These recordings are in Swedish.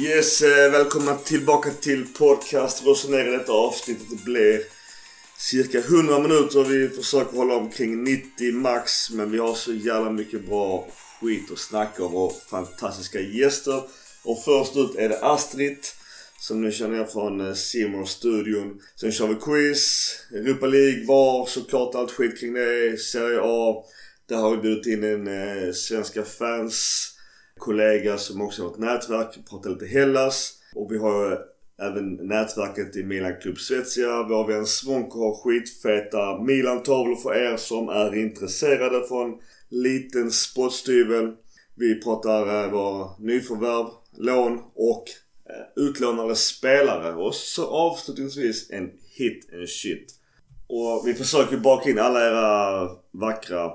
Yes, eh, välkomna tillbaka till podcast Rosenera. Detta avsnittet blir cirka 100 minuter. Vi försöker hålla omkring 90 max. Men vi har så jävla mycket bra skit att snacka om och fantastiska gäster. Och först ut är det Astrid. Som ni känner från eh, Simor studion. Sen kör vi quiz, Europa League, VAR, såklart allt skit kring det. Serie A. Där har vi bjudit in en eh, svenska fans kollega som också har ett nätverk, pratar lite Hellas. Och vi har även nätverket i Milan Club Svezia. Vår vän Svonko har skitfeta Milan-tavlor för er som är intresserade från liten spottstyvel. Vi pratar eh, våra nyförvärv, lån och eh, utlånade spelare. Och så avslutningsvis en hit and shit. Och vi försöker baka in alla era vackra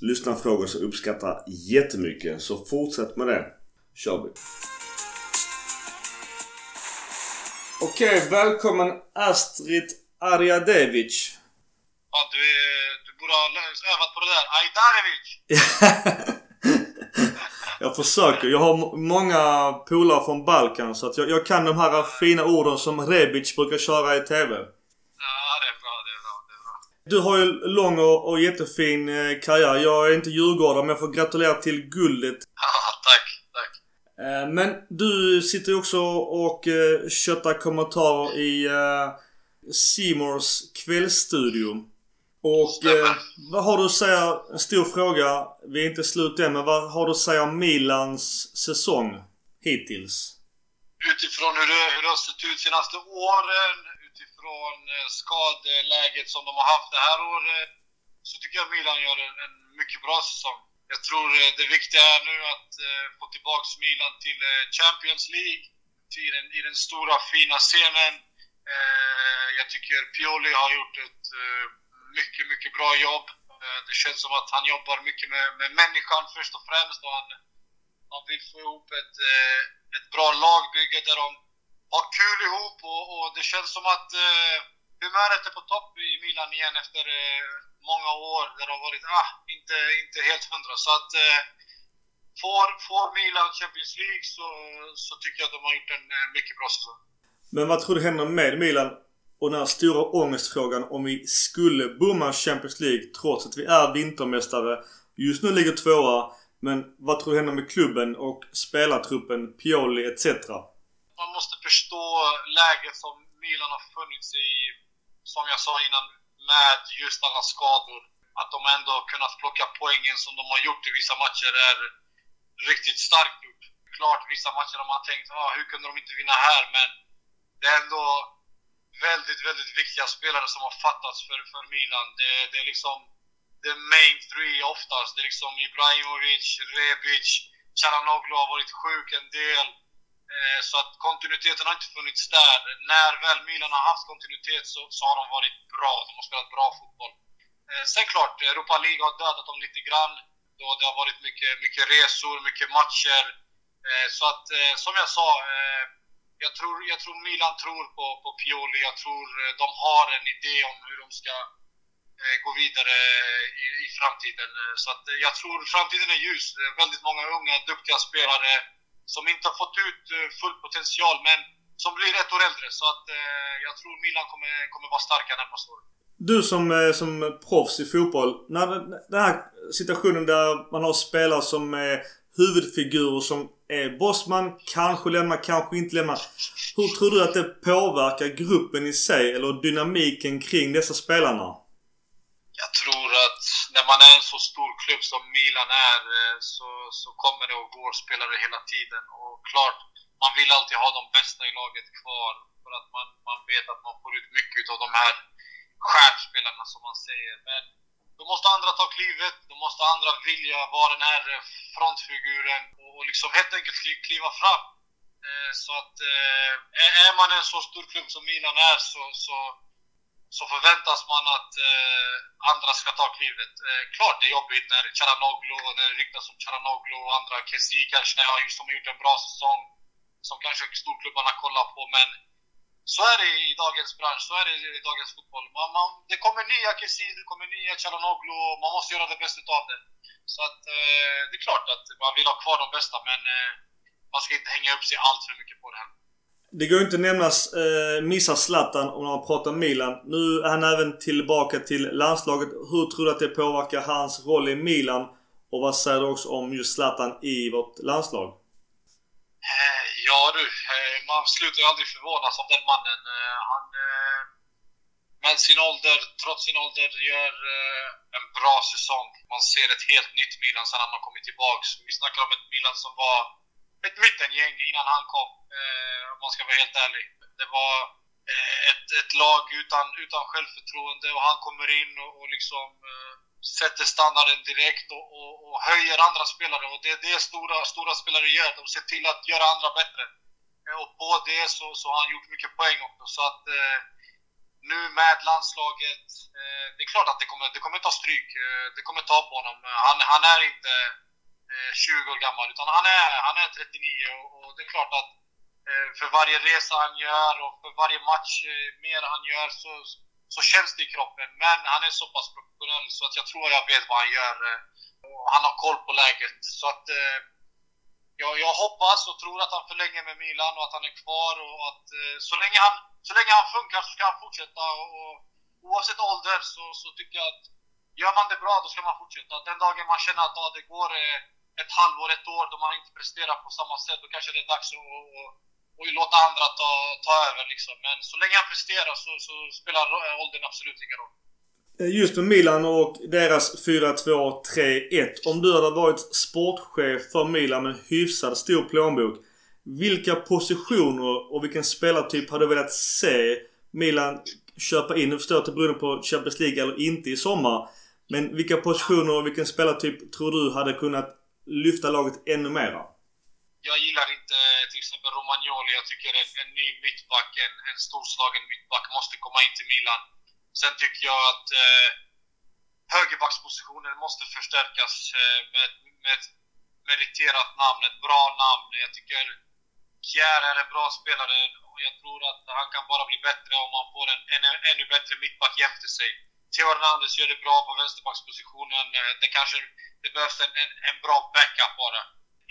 lyssnarfrågor som jag uppskattar jättemycket. Så fortsätt med det. Kör vi. Okej, välkommen Astrid Arjadevic. Ja, du, du borde ha övat på det där. Ajdarevic! jag försöker. Jag har många polare från Balkan så att jag, jag, kan de här fina orden som Rebic brukar köra i TV. Du har ju lång och, och jättefin eh, karriär. Jag är inte djurgårdare men jag får gratulera till guldet. Tack, tack. Eh, men du sitter ju också och eh, köttar kommentarer i Seymours kvällsstudio. Och eh, vad har du att säga, en stor fråga, vi är inte slut än, men vad har du att säga om Milans säsong hittills? Utifrån hur det, hur det har sett ut senaste åren, från eh, skadeläget som de har haft det här året så tycker jag Milan gör en, en mycket bra säsong. Jag tror eh, det viktiga är nu att eh, få tillbaka Milan till Champions League, till den, i den stora fina scenen. Jag tycker Pioli har gjort ett mycket, mycket bra jobb. det känns som att han jobbar mycket med, med människan först och främst och han, han vill få ihop ett, ett bra lagbygge där de ha kul ihop och, och det känns som att eh, humöret är på topp i Milan igen efter eh, många år där det har varit ah, inte, inte helt hundra. Så att eh, får, får Milan Champions League så, så tycker jag att de har gjort en eh, mycket bra säsong. Men vad tror du händer med Milan och den här stora ångestfrågan om vi skulle bomma Champions League trots att vi är vintermästare. Just nu ligger tvåa. Men vad tror du händer med klubben och spelartruppen, Pioli etc? Man måste förstå läget som Milan har funnits i, som jag sa innan, med just alla skador. Att de ändå kunnat plocka poängen som de har gjort i vissa matcher är riktigt starkt gjort. Klart, vissa matcher har man tänkt, ah, hur kunde de inte vinna här? Men det är ändå väldigt, väldigt viktiga spelare som har fattats för, för Milan. Det, det är liksom the main three oftast. Det är liksom Ibrahimovic, Rebic, Charanoglu har varit sjuk en del. Eh, så att kontinuiteten har inte funnits där. När väl Milan har haft kontinuitet så, så har de varit bra. De har spelat bra fotboll. Eh, sen klart, Europa League har dödat dem lite grann. Då det har varit mycket, mycket resor, mycket matcher. Eh, så att, som jag sa, jag tror, jag tror Milan tror på, på Pioli. Jag tror de har en idé om hur de ska gå vidare i, i framtiden. Så att jag tror framtiden är ljus. Väldigt många unga, duktiga spelare som inte har fått ut eh, full potential, men som blir ett år äldre. Så att eh, jag tror Milan kommer, kommer vara starka närmaste åren. Du som, eh, som proffs i fotboll. När den här situationen där man har spelare som är huvudfigurer som är bossman, kanske lämnar, kanske inte lämnar. Hur tror du att det påverkar gruppen i sig eller dynamiken kring dessa spelarna? Jag tror att när man är en så stor klubb som Milan är eh, så, så kommer det och går spelare hela tiden. Och klart, man vill alltid ha de bästa i laget kvar för att man, man vet att man får ut mycket av de här stjärnspelarna som man säger. Men då måste andra ta klivet, då måste andra vilja vara den här eh, frontfiguren och liksom helt enkelt kliva fram. Eh, så att är man en så stor klubb som Milan är så, så så förväntas man att eh, andra ska ta klivet. Eh, klart det är jobbigt när Charanoglu, när det ryktas om Charanoglu och andra, Kessie kanske har just, som gjort en bra säsong, som kanske storklubbarna kollar på, men så är det i dagens bransch, så är det i dagens fotboll. Man, man, det kommer nya Kessie, det kommer nya Charanoglu och man måste göra det bästa av det. Så att eh, det är klart att man vill ha kvar de bästa, men eh, man ska inte hänga upp sig allt för mycket på det här. Det går inte att nämnas, eh, missa Zlatan om man pratar Milan. Nu är han även tillbaka till landslaget. Hur tror du att det påverkar hans roll i Milan? Och vad säger du också om just Zlatan i vårt landslag? Eh, ja du, eh, man slutar ju aldrig förvånas av den mannen. Eh, han med sin ålder, trots sin ålder, gör en bra säsong. Man ser ett helt nytt Milan sen han har kommit tillbaks. Vi snackar om ett Milan som var ett mittengäng innan han kom, eh, om man ska vara helt ärlig. Det var eh, ett, ett lag utan, utan självförtroende och han kommer in och, och liksom eh, sätter standarden direkt och, och, och, höjer andra spelare. Och det är det stora, stora spelare gör. De ser till att göra andra bättre. Och på det så, så har han gjort mycket poäng också. Så att eh, nu med landslaget, eh, det är klart att det kommer, det kommer ta stryk. Det kommer ta på honom. Han, han är inte Eh, 20 år gammal, utan han är, han är 39 och, och det är klart att eh, för varje resa han gör och för varje match eh, mer han gör så, så känns det i kroppen. Men han är så pass professionell så att jag tror jag vet vad han gör. och Han har koll på läget. Så att jag, jag hoppas och tror att han förlänger med Milan och att han är kvar och att så länge han, så länge han funkar så ska han fortsätta. Och, och oavsett ålder så, så tycker jag att gör man det bra då ska man fortsätta. Den dagen man känner att ah, det går ett halvår, ett år då man inte presterar på samma sätt, då kanske det är dags att och låta andra ta, ta över liksom. Men så länge han presterar så, så spelar eh, åldern absolut ingen roll. Eh, just med Milan och deras 4-2-3-1. Om du hade varit sportchef för Milan med en hyfsat stor plånbok. Vilka positioner och vilken spelartyp hade du velat se Milan köpa in? Nu förstår jag att det beror på Champions League eller inte i sommar. Men vilka positioner och vilken spelartyp tror du hade kunnat lyfta laget ännu mera? jag gillar inte eh, till exempel Romagnoli. Jag tycker en, en ny mittback, en, en storslagen mittback måste komma in till Milan. Sen tycker jag att eh, högerbackspositionen måste förstärkas eh, med, med ett meriterat namn, ett bra namn. Jag tycker Kjär är en bra spelare och jag tror att han kan bara bli bättre om han får en, en ännu bättre mittback jämte sig. Theo Hernandez gör det bra på vänsterbackspositionen. Eh, det kanske det behövs en, en, en bra backup bara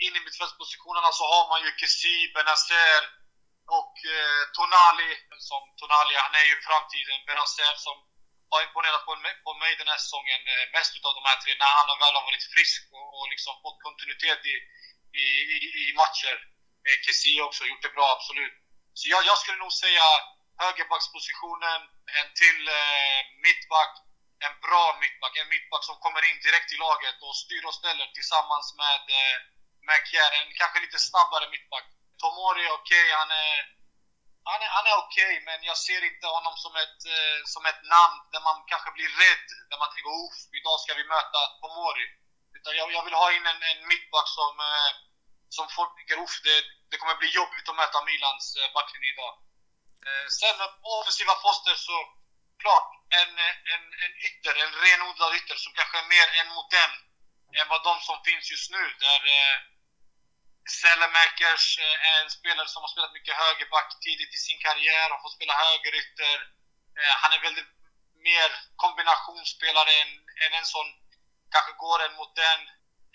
in i mittfältspositionerna så har man ju Kessi, Benazer och eh, Tonali. Som Tonali, han är ju framtiden. Benazer som har imponerat på, på mig den här säsongen eh, mest utav de här tre när han väl har varit frisk och, och liksom fått kontinuitet i, i, i, i matcher. Eh, Kessi också gjort det bra, absolut. Så jag, jag skulle nog säga högerbackspositionen, en till eh, mittback, en bra mittback, en mittback som kommer in direkt i laget och styr och ställer tillsammans med eh, Macier, en kanske lite snabbare mittback. Tomori är okej, okay, han är, han är, han är okej, okay, men jag ser inte honom som ett, eh, som ett namn där man kanske blir rädd. Där man tänker uff, idag ska vi möta Tomori. Utan jag, jag vill ha in en, en mittback som, eh, som folk tänker uff, det, det kommer bli jobbigt att möta Milans eh, backlinje idag. Eh, sen på offensiva poster så, klart, en, en, en ytter, en renodlad ytter som kanske är mer en mot en än vad de som finns just nu. Där eh, Sellemakers eh, är en spelare som har spelat mycket högerback tidigt i sin karriär och fått spela högerytter. Eh, han är väldigt mer kombinationsspelare än, än en sån, kanske går en mot en.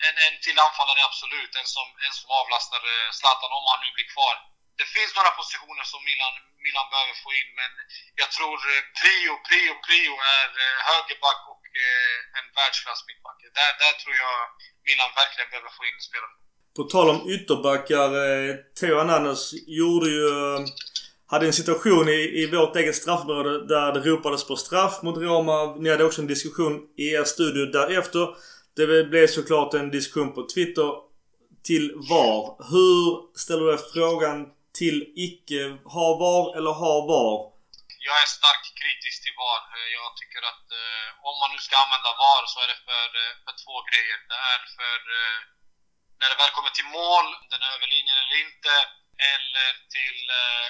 en, en till anfallare absolut. En som, en som avlastar eh, Zlatan om han nu blir kvar. Det finns några positioner som Milan, Milan behöver få in, men jag tror eh, prio, prio, prio är eh, högerback och eh, en världsklass mittback. Där, där tror jag Milan verkligen behöver få in spelare. På tal om ytterbackar. Theo Ananas gjorde ju... Hade en situation i, i vårt eget straffområde där det ropades på straff mot Roma. Ni hade också en diskussion i er studio därefter. Det blev såklart en diskussion på Twitter till VAR. Hur ställer du dig frågan till icke ha VAR eller ha VAR? Jag är starkt kritisk till VAR. Eh, jag tycker att eh, om man nu ska använda VAR så är det för, eh, för två grejer. Det är för eh, när det väl kommer till mål, om den är över linjen eller inte, eller till eh,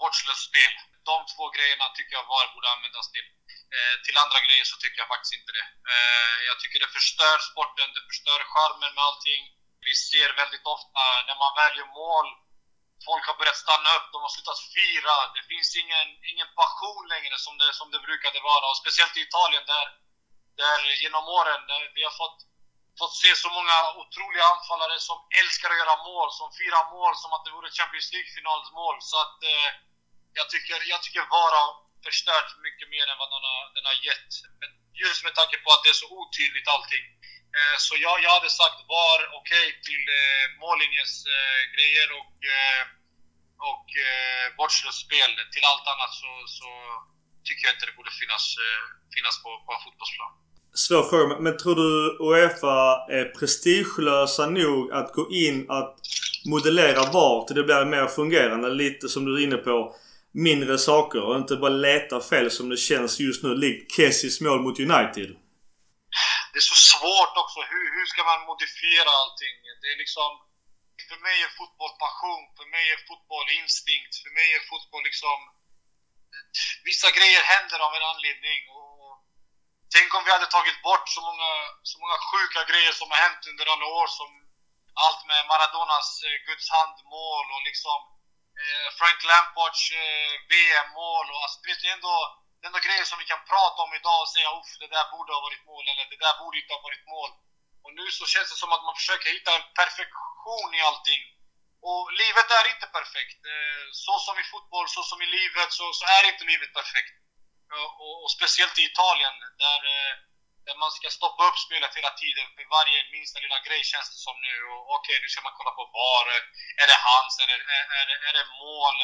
vårdslöst spel. De två grejerna tycker jag VAR borde användas till. Eh, till andra grejer så tycker jag faktiskt inte det. Eh, jag tycker det förstör sporten, det förstör charmen med allting. Vi ser väldigt ofta när man väljer mål, folk har börjat stanna upp, de har slutat fira. Det finns ingen, ingen passion längre som det, som det brukade vara. Och speciellt i Italien där, där genom åren, där vi har fått fått se så många otroliga anfallare som älskar att göra mål, som firar mål som att det vore Champions League-finalsmål. Så att eh, jag tycker, jag tycker VAR har förstört mycket mer än vad den har, den har gett. Men just med tanke på att det är så otydligt allting. Eh, så jag, jag hade sagt VAR okej okay, till eh, mållinjens eh, grejer och, eh, och eh, spel. Till allt annat så, så tycker jag inte det borde finnas, eh, finnas på, på en fotbollsplan. Svår fråga, men tror du Uefa är prestigelösa nog att gå in att modellera VAR till det blir mer fungerande? Lite som du är inne på. Mindre saker och inte bara leta fel som det känns just nu likt Kessis mål mot United. Det är så svårt också. Hur, hur ska man modifiera allting? Det är liksom... För mig är fotboll passion. För mig är fotboll instinkt. För mig är fotboll liksom... Vissa grejer händer av en anledning. Och Tänk om vi hade tagit bort så många, så många sjuka grejer som har hänt under alla år. Som allt med Maradonas eh, Guds hand-mål och liksom eh, Frank Lampards eh, VM-mål. Och, alltså, det är ändå, det är ändå grejer som vi kan prata om idag och säga uff, det där borde ha varit mål eller det där borde inte ha varit mål. Och nu så känns det som att man försöker hitta en perfektion i allting. Och livet är inte perfekt. Eh, så som i fotboll, så som i livet, så, så är inte livet perfekt. Och, och, speciellt i Italien där, eh, där man ska stoppa upp spelet hela tiden för varje minsta lilla grej känns det som nu. Okej, okay, nu ska man kolla på VAR. Är det hans? Är det, är, är, är det mål?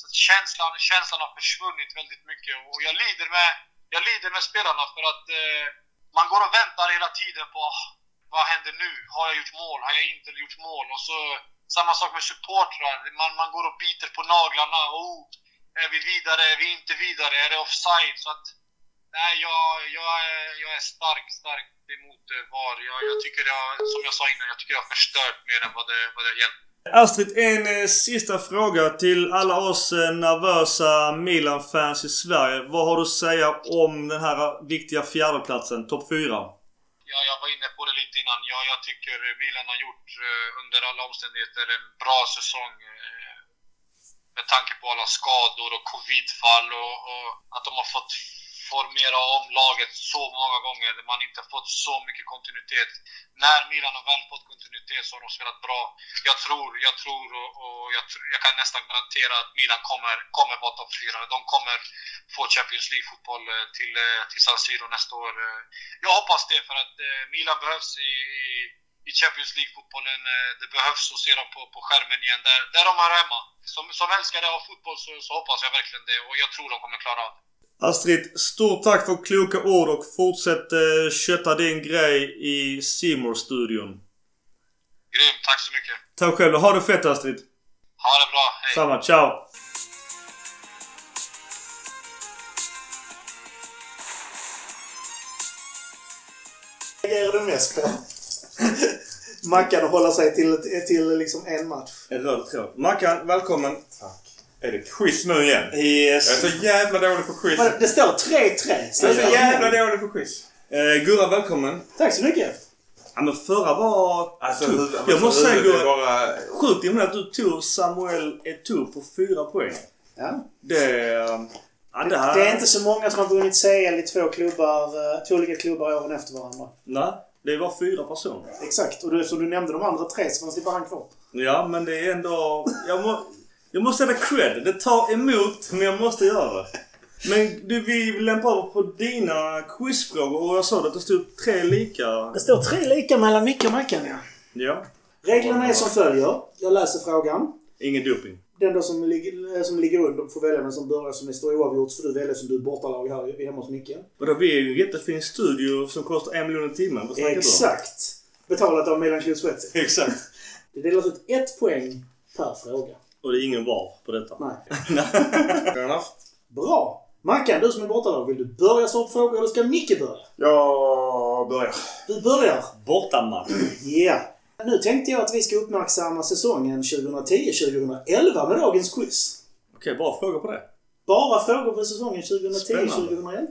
Så känslan, känslan har försvunnit väldigt mycket och jag lider med, jag lider med spelarna för att eh, man går och väntar hela tiden på ah, vad händer nu? Har jag gjort mål? Har jag inte gjort mål? Och så samma sak med supportrar. Man, man går och biter på naglarna. Oh, är vi vidare? Är vi inte vidare? Är det offside? Så att, nej, jag, jag, är, jag är starkt, stark emot VAR. Jag, jag tycker jag, som jag sa innan, jag tycker jag har förstört mer än vad det, vad det hjälpt. Astrid, en eh, sista fråga till alla oss eh, nervösa Milan-fans i Sverige. Vad har du att säga om den här viktiga fjärdeplatsen, topp 4? Ja, jag var inne på det lite innan. Ja, jag tycker Milan har gjort eh, under alla omständigheter en bra säsong med tanke på alla skador och covidfall och, och att de har fått formera om laget så många gånger. Man inte fått så mycket kontinuitet. När Milan har väl fått kontinuitet så har de spelat bra. Jag tror, jag tror och, och jag, jag, kan nästan garantera att Milan kommer, kommer vara topp fyra. De kommer få Champions League-fotboll eh, till, eh, till San Siro nästa år. Eh, jag hoppas det för att Milan behövs i, i i Champions League-fotbollen. Det behövs att se dem på, på skärmen igen, där, där de är hemma. Som, som älskare av fotboll så, så hoppas jag verkligen det och jag tror de kommer klara av det. Astrid, stort tack för kloka ord och fortsätt eh, kötta din grej i simor studion Grymt, tack så mycket. Tack själv. Ha det fett Astrid. Ha det bra. Hej. Samma. Ciao. reagerar du mest på? Mackan att hålla sig till, till liksom en match. En röd tråd. Mackan, välkommen. Tack. Är det quiz nu igen? Yes. Jag är så jävla dålig på quiz. Men det står 3-3. Jag är så jävla dålig på quiz. Eh, Gurra, välkommen. Tack så mycket. Ja men förra var alltså, tuff. Jag alltså, måste säga Gurra, bara... sjukt imponerad att du tog Samuel Eto'o på fyra poäng. Ja. Det... Ja, det, här... det, är inte så många som har vunnit CL i två klubbar, eh, två olika klubbar åren efter varandra. Nej. Det var fyra personer. Exakt. Och du, eftersom du nämnde de andra tre så fanns det bara han kvar. Ja, men det är ändå... Jag, må, jag måste ha cred. Det tar emot, men jag måste göra det. Men du, vi lämpar över på dina quizfrågor och jag sa att det stod tre lika. Det står tre lika mellan Micke och Mackan, ja. Ja. Reglerna är som följer. Jag läser frågan. Ingen doping den då som, ligger, som ligger under får välja vem som börjar som det står oavgjort så du välja som du är bortalag här hemma hos Micke. Och då vi är ju en jättefin studio som kostar en miljon i timmen. Exakt! Betalat av Milan Klosvetsi. Exakt. Det delas ut ett poäng per fråga. Och det är ingen VAR på detta? Nej. Bra! Mackan, du som är bortalag, vill du börja svara på frågor eller ska Micke börja? Jag börjar. Du börjar? Bortamatch. Ja. Nu tänkte jag att vi ska uppmärksamma säsongen 2010-2011 med dagens quiz. Okej, bara frågor på det. Bara frågor på säsongen 2010-2011.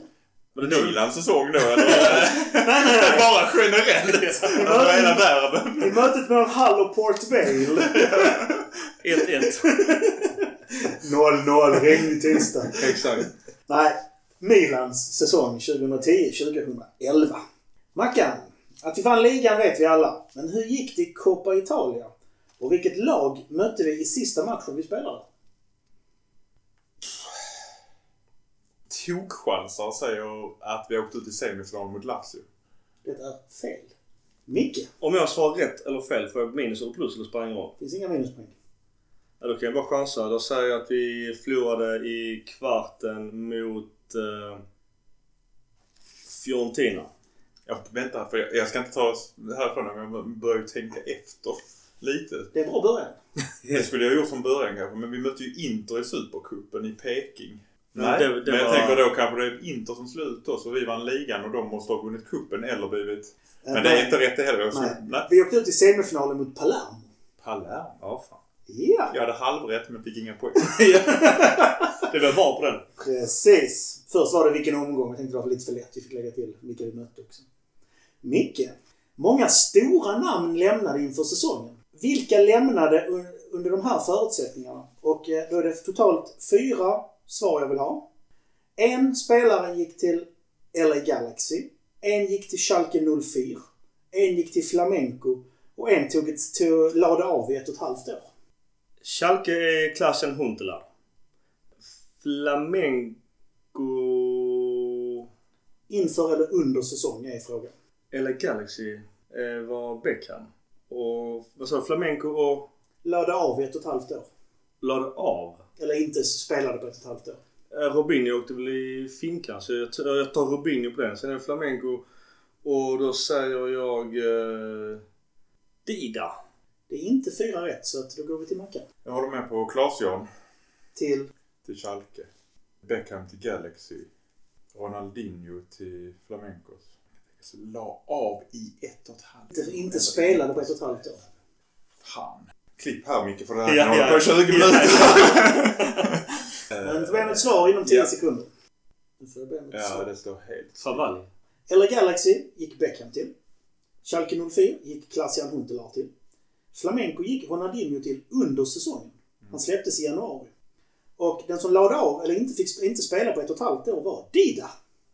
Var det Milans säsong då eller? nej, nej. Bara generellt? Över hela världen? I mötet mellan Hull och Port Vale. 1-1. 0-0. Regnig tisdag. Exakt. Nej. Milans säsong 2010-2011. Mackan, Att vi vann ligan vet vi alla. Men hur gick det i Coppa Italia? Och vilket lag mötte vi i sista matchen vi spelade? Tokchansar säger att vi åkte ut i semifinal mot Lazio. Det är fel. Micke. Om jag svarar rätt eller fel får jag minus eller plus eller spelar ingen roll? Finns inga minuspoäng. Ja, då kan jag bara chansa. Då säger jag att vi förlorade i kvarten mot eh, Fiorentina. Ja, vänta, för jag, jag ska inte ta oss härifrån men jag börjar ju tänka efter lite. Det är en bra början. Det skulle jag ha gjort från början kanske, men vi mötte ju Inter i Supercupen i Peking. Nej, det- det men jag var- tänker då kanske det är Inter som slår ut oss och vi vann ligan och de måste ha vunnit kuppen eller blivit... Eh, Men det är inte rätt det heller. Nej. Nej. Vi åkte ut i semifinalen mot Palermo. Palermo? Ja, fan. Ja, Jag hade halvrätt men fick inga poäng. Det var bra på den. precis. Först var det vilken omgång. Jag tänkte det var lite för lätt. Vi fick lägga till vilka vi mötte också. Micke. Många stora namn lämnade inför säsongen. Vilka lämnade un- under de här förutsättningarna? Och eh, då är det totalt fyra svar jag vill ha. En spelare gick till LA Galaxy. En gick till Schalke 04. En gick till Flamenco. Och en tog ett, tog, lade av i ett och ett halvt år. Schalke är klassen Huntelaar. Flamengo... Inför eller under säsong är frågan. Eller Galaxy eh, var Beckham. Och vad sa du? Flamenco och Lade av i ett och ett halvt år. lade av. Eller inte spelade på ett och ett halvt år. Eh, Robinho åkte väl i finkan så jag, tar Robinho på den. Sen är det Flamenco och då säger jag eh, Dida. Det är inte fyra rätt så att då går vi till Mackan. Jag håller med på Klas-Jan Till till Schalke. Beckham till Galaxy. Ronaldinho till Flamencos. Så la av i ett och ett halvt inte, inte spelade på ett och ett halvt år. Fan. Klipp här Micke för det här Ja, kan ja. på i 20 minuter. Men du får be om ett svar inom 10 Ja. sekunder. Du får be om ett Ja, svar. det står helt... Favalli. Eller Galaxy gick Beckham till. Schalke 04 gick Klaas-Jan Huntelaar till. Flamenco gick Ronaldinho till under säsongen. Han släpptes i januari. Och den som lade av, eller inte fick inte spela på ett och ett halvt år var Dida.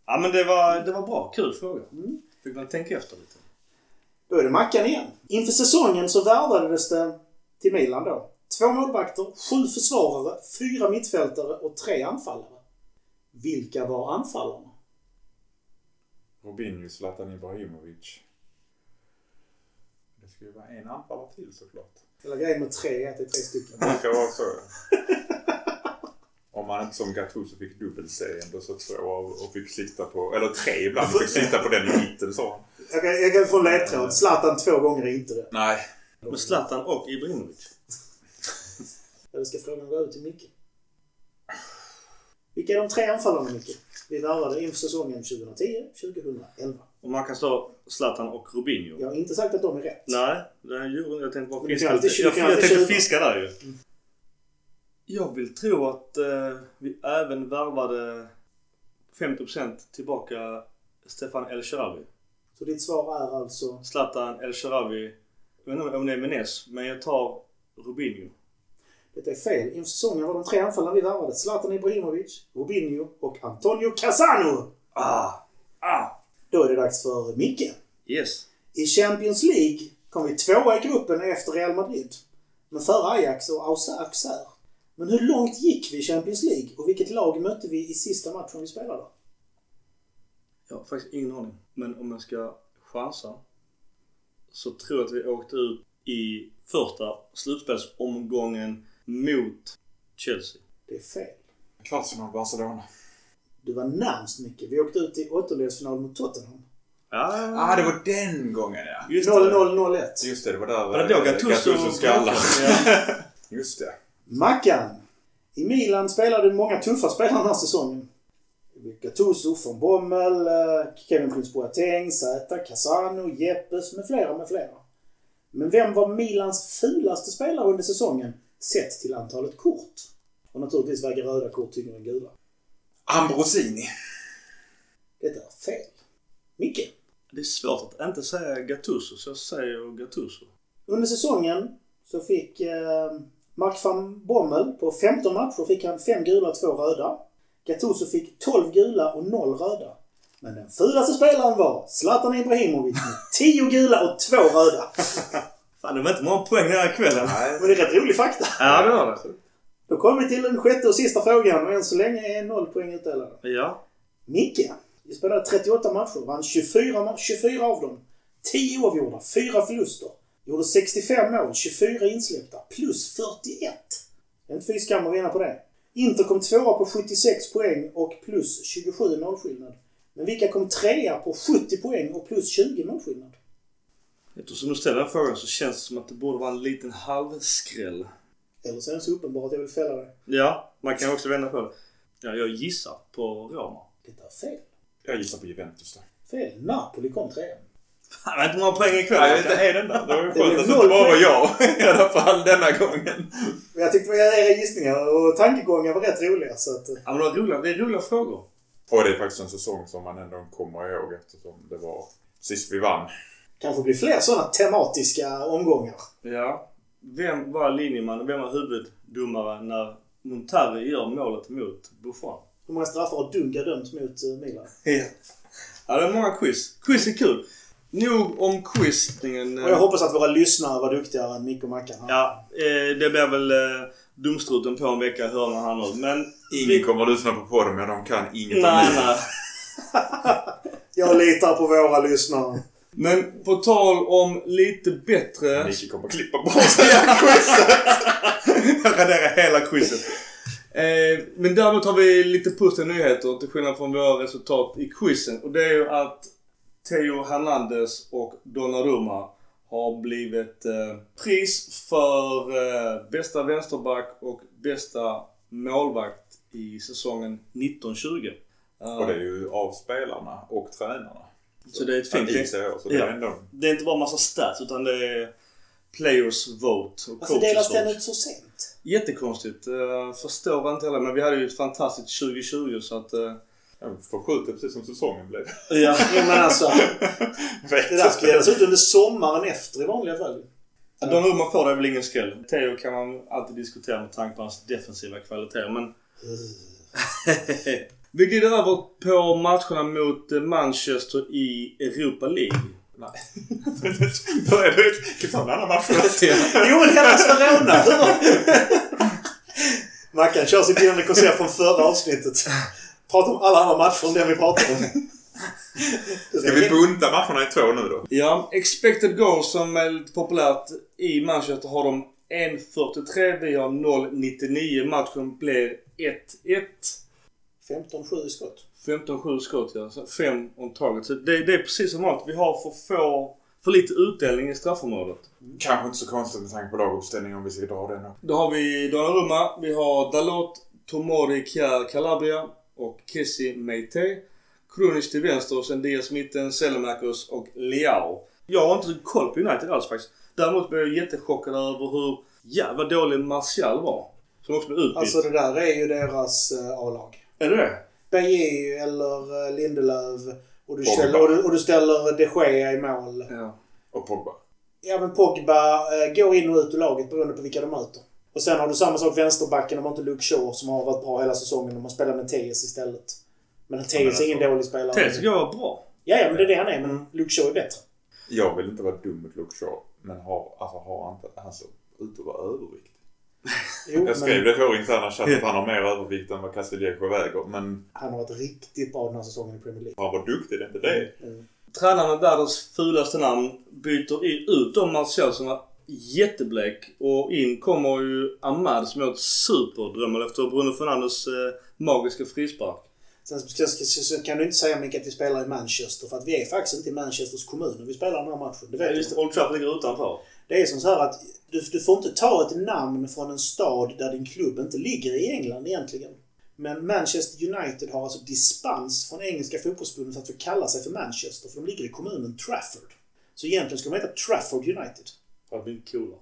Ja men det var, det var bra. Kul fråga. Mm. Fick man tänka efter lite. Då är det Mackan igen. Inför säsongen så värvades det till Milan då. Två målvakter, sju försvarare, fyra mittfältare och tre anfallare. Vilka var anfallarna? Robinho, Zlatan Ibrahimovic. Det ska ju vara en anfallare till såklart. Hela grejen med tre är att det är tre stycken. Det ska vara så. Om man inte som Gattuso fick dubbelserien då så två och och fick sitta på, eller tre ibland, fick sitta på den i mitten så. Jag kan, jag kan få en ledtråd. Zlatan två gånger är inte det. Nej. Men Zlatan och Ibrahimovic. Eller ska frågan gå ut till Micke? Vilka är de tre anfallarna Micke? Vi värvade inför säsongen 2010-2011. Och man kan stå Zlatan och Robinho. Jag har inte sagt att de är rätt. Nej, det är ju, jag tänkte bara fiska lite. Jag, jag alltid tänkte fiska där ju. Jag vill tro att eh, vi även värvade 50% tillbaka Stefan El Sharawi. Så ditt svar är alltså... Zlatan El Sharawi. Jag vet inte om det är Menes, men jag tar Robinho. Detta är fel. Inför säsongen var de tre anfallarna vi värvade Zlatan Ibrahimovic, Robinho och Antonio Cassano. Ah! Ah! Då är det dags för Micke. Yes. I Champions League kom vi tvåa i gruppen efter Real Madrid. Men före Ajax och Auxerre. Men hur långt gick vi i Champions League och vilket lag mötte vi i sista matchen vi spelade? Jag har faktiskt ingen aning. Men om jag ska chansa så tror jag att vi åkte ut i första slutspelsomgången mot Chelsea. Det är fel. Kvartsfinal Barcelona. Du var närmst mycket. Vi åkte ut i åttondelsfinal motOttenham. Ah, Ah, det var den gången ja. Just det. 0-0-0-1. Just det, det var där Var det då eh, Gattuso skallar. Ja. Just det. Mackan. I Milan spelade många tuffa spelare den här säsongen. Gattuso, von Bommel, eh, Kevin Prince Boateng, Zäta, Casano, Jeppes med flera med flera. Men vem var Milans fulaste spelare under säsongen sett till antalet kort? Och naturligtvis väger röda kort tyngre än gula. Ambrosini. Detta är fel. Micke. Det är svårt att inte säga Gattuso, så jag säger Gattuso. Under säsongen så fick eh, Mark van Bommel på 15 matcher fick han 5 gula och 2 röda. Gattuso fick 12 gula och 0 röda. Men den fulaste spelaren var Zlatan Ibrahimovic med 10 gula och 2 röda. Fan, det var inte många poäng den här kvällen. Nej. Men det är rätt rolig fakta. Ja, det var det. Då kommer vi till den sjätte och sista frågan och än så länge är noll poäng utdelade. Ja. Micke. Vi spelade 38 matcher, vann 24, ma- 24 av dem. 10 oavgjorda, 4 förluster. Gjorde 65 mål, 24 insläppta, plus 41. Det är inte fy skam att vinna på det. Inter kom tvåa på 76 poäng och plus 27 målskillnad. Men vilka kom trea på 70 poäng och plus 20 målskillnad? Eftersom du ställer den frågan så känns det som att det borde vara en liten halvskräll. Eller så är det så uppenbart att jag vill fälla det. Ja, man kan också vända på det. Ja, jag gissar på Roma. Det är fel. Jag gissar på Juventus då. Fel. Napoli kom trea. Fan, inte många poäng ikväll. Nej, inte är den där. Det var ju skönt att det inte bara var jag i alla fall denna gången. Men jag tyckte era gissningar och tankegångar var rätt roliga så att... Ja, men det, var roliga, det är roliga frågor. Och det är faktiskt en säsong som man ändå kommer ihåg eftersom det var sist vi vann. Kanske blir fler sådana tematiska omgångar. Ja. Vem var linjeman och vem var huvuddomare när Montari gör målet mot Buffon? Hur många straffar har Dunga dömt mot eh, Milan? Ja. ja, det är många quiz. Quiz är kul. Nog om quizningen. Och jag hoppas att våra lyssnare var duktigare än Micke och Mackan. Ja, eh, det blir väl eh, dumstruten på en vecka hör man han nu. Men... Ingen kommer att lyssna på podden men de kan inget Nej, om nej. Jag litar på våra lyssnare. Men på tal om lite bättre... Micke kommer att klippa bort hela quizet. Jag raderar hela quizet. Eh, men däremot har vi lite positiva nyheter till skillnad från våra resultat i quizen. Och det är ju att Theo Hernandez och Donnarumma har blivit eh, pris för eh, bästa vänsterback och bästa målvakt i säsongen 1920. Eh, Och det är ju av spelarna och tränarna. Så det är ett fint- så det Ja. är ändå... det är inte bara massa stats utan det är players vote och Varför delas den ut så sent? Jättekonstigt. Uh, förstår inte heller. Men vi hade ju ett fantastiskt 2020 så att... Uh, Ja, Förskjutet precis som säsongen blev. ja. Men alltså, det där ska delas ut under sommaren efter i vanliga fall. Donnarumma får det väl ingen skräll. Theo kan man alltid diskutera med tanke på hans defensiva kvaliteter men... vi glider över på matcherna mot Manchester i Europa League. Nej. Börjar du? Ta en annan match först? Jo Hellas Verona! Mackan kör sitt gyllene koncept från förra avsnittet. Prata om alla andra matcher än den vi pratar om. Ska vi bunta matcherna i två nu då? Ja, expected goals som är lite populärt i Manchester har de 1.43. Vi har 0.99. Matchen blir 1-1. 15-7 i skott. 15-7 skott ja. Så Fem on target. Så det, det är precis som vanligt. Vi har för få... För lite utdelning i straffområdet. Kanske inte så konstigt med tanke på laguppställningen om vi ska dra den då. Då har vi Donnarumma, vi har Dalot, Tomori, Kjär, Calabria och Kessi Meite. Krunic till vänster och sen Diaz mitten, Selemakers och Leao. Jag har inte koll på United alls faktiskt. Däremot blev jag jättechockad över hur jävla dålig Martial var. Som också blev utbytt. Alltså det där är ju deras eh, A-lag. är det det? Bajé eller eh, Lindelöf och du, ställer, och, du, och du ställer de Gea i mål. Ja. Och Pogba. Ja men Pogba eh, går in och ut ur laget beroende på vilka de möter. Och sen har du samma sak vänsterbacken om man inte Luke Shaw som har varit bra hela säsongen. Om man spelar med Tejes istället. Men Tejes är ingen alltså, dålig spelare. Tez tycker jag var bra. Ja, ja men det är det han är. Men Luke Shaw är bättre. Jag vill inte vara dum mot Luke Shaw. Men har, alltså, har han inte... Han ser ut att vara överviktig. Jo, Jag skrev men det för interna chatt att han har mer övervikt än vad Castillejo väger. Men han har varit riktigt bra den här säsongen i Premier League. han var duktig, det är inte det. Mm. Tränaren med världens fulaste namn byter ut om Martial som var jätteblek. Och in kommer ju Ahmad som är ett superdrömmel efter Bruno Fernandes eh, magiska frispark. Sen så, så, så, kan du inte säga mycket att vi spelar i Manchester. För att vi är faktiskt inte i Manchesters kommun när vi spelar den här matchen. Det vet Ja, just det, Old Trafford ligger utanför. Det är som så här att du, du får inte ta ett namn från en stad där din klubb inte ligger i England egentligen. Men Manchester United har alltså dispens från engelska fotbollsförbundet att få kalla sig för Manchester för de ligger i kommunen Trafford. Så egentligen ska de heta Trafford United. Det hade blivit coolare.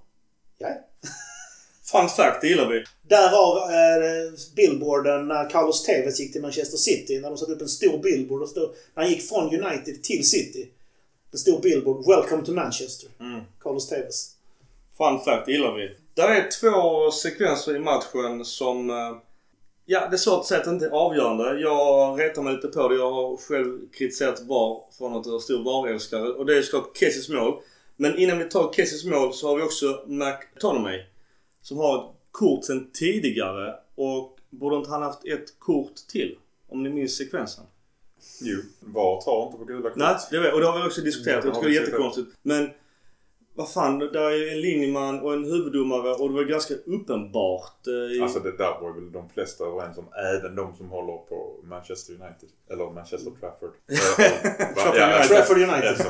Ja. Fun fact, det gillar vi. Därav eh, billboarden när Carlos Tevez gick till Manchester City. När de satte upp en stor billboard. Och stod, när han gick från United till City. En stor billboard. Welcome to Manchester. Mm. Carlos Tevez. Fun fact, det gillar vi. Där är två sekvenser i matchen som... eh, Ja, det är svårt att säga att det inte är avgörande. Jag retar mig lite på det. Jag har själv kritiserat VAR från att är stor VAR-älskare. Och det är såklart Kessies mål. Men innan vi tar Kessies mål så har vi också McTominay. Som har ett kort sedan tidigare. Och borde inte han haft ett kort till? Om ni minns sekvensen. Jo, VAR tar inte på gula kort. Nej, det vet, och det har vi också diskuterat. Jag det har tycker det är jättekonstigt. Men vad fan, där är en linjeman och en huvuddomare och det var ganska uppenbart. eh, i- Alltså det där var väl de flesta överens om. Även de som håller på Manchester United. Eller Manchester Trafford. Eh, Trafford ja, United. Trafford United.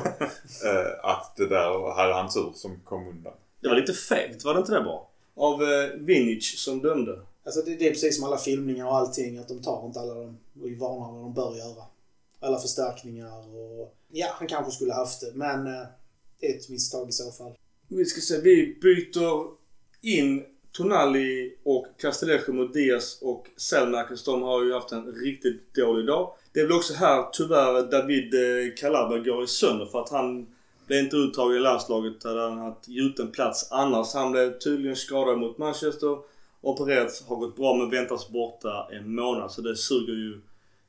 Eh, att det där hade han tur som kom undan. Det var lite fegt, var det inte det bara? Av eh, Vintage som dömde. Alltså det, det är precis som alla filmningar och allting. Att de tar inte alla de varnar de bör göra. Alla förstärkningar och... Ja, han kanske skulle haft det. Men eh, ett misstag i så fall. Vi ska se, vi byter in Tonali och Castellejo mot Diaz och Selmakers. De har ju haft en riktigt dålig dag. Det är väl också här tyvärr David eh, Calaba går i sönder för att han blev inte uttagen i landslaget. Hade han haft gjuten plats annars. Han blev tydligen skadad mot Manchester. Opererat, har gått bra men väntas borta en månad. Så det suger ju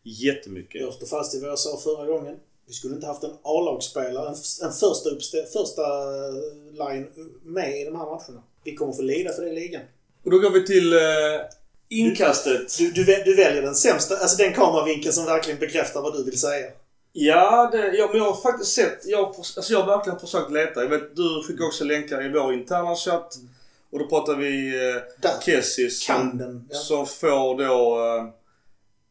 jättemycket. Jag står fast i vad jag sa förra gången. Vi skulle inte haft en A-lagsspelare, en, en första, första line med i de här matcherna. Vi kommer få lida för det i ligan. Och då går vi till eh, inkastet. Du, du, vä- du väljer den sämsta, alltså den kameravinkeln som verkligen bekräftar vad du vill säga. Ja, det, ja, men jag har faktiskt sett. Jag, alltså jag har verkligen försökt leta. Jag vet, du skickar också länkar i vår interna chatt. Och då pratar vi eh, Där. Kessie som. Ja. som får då eh,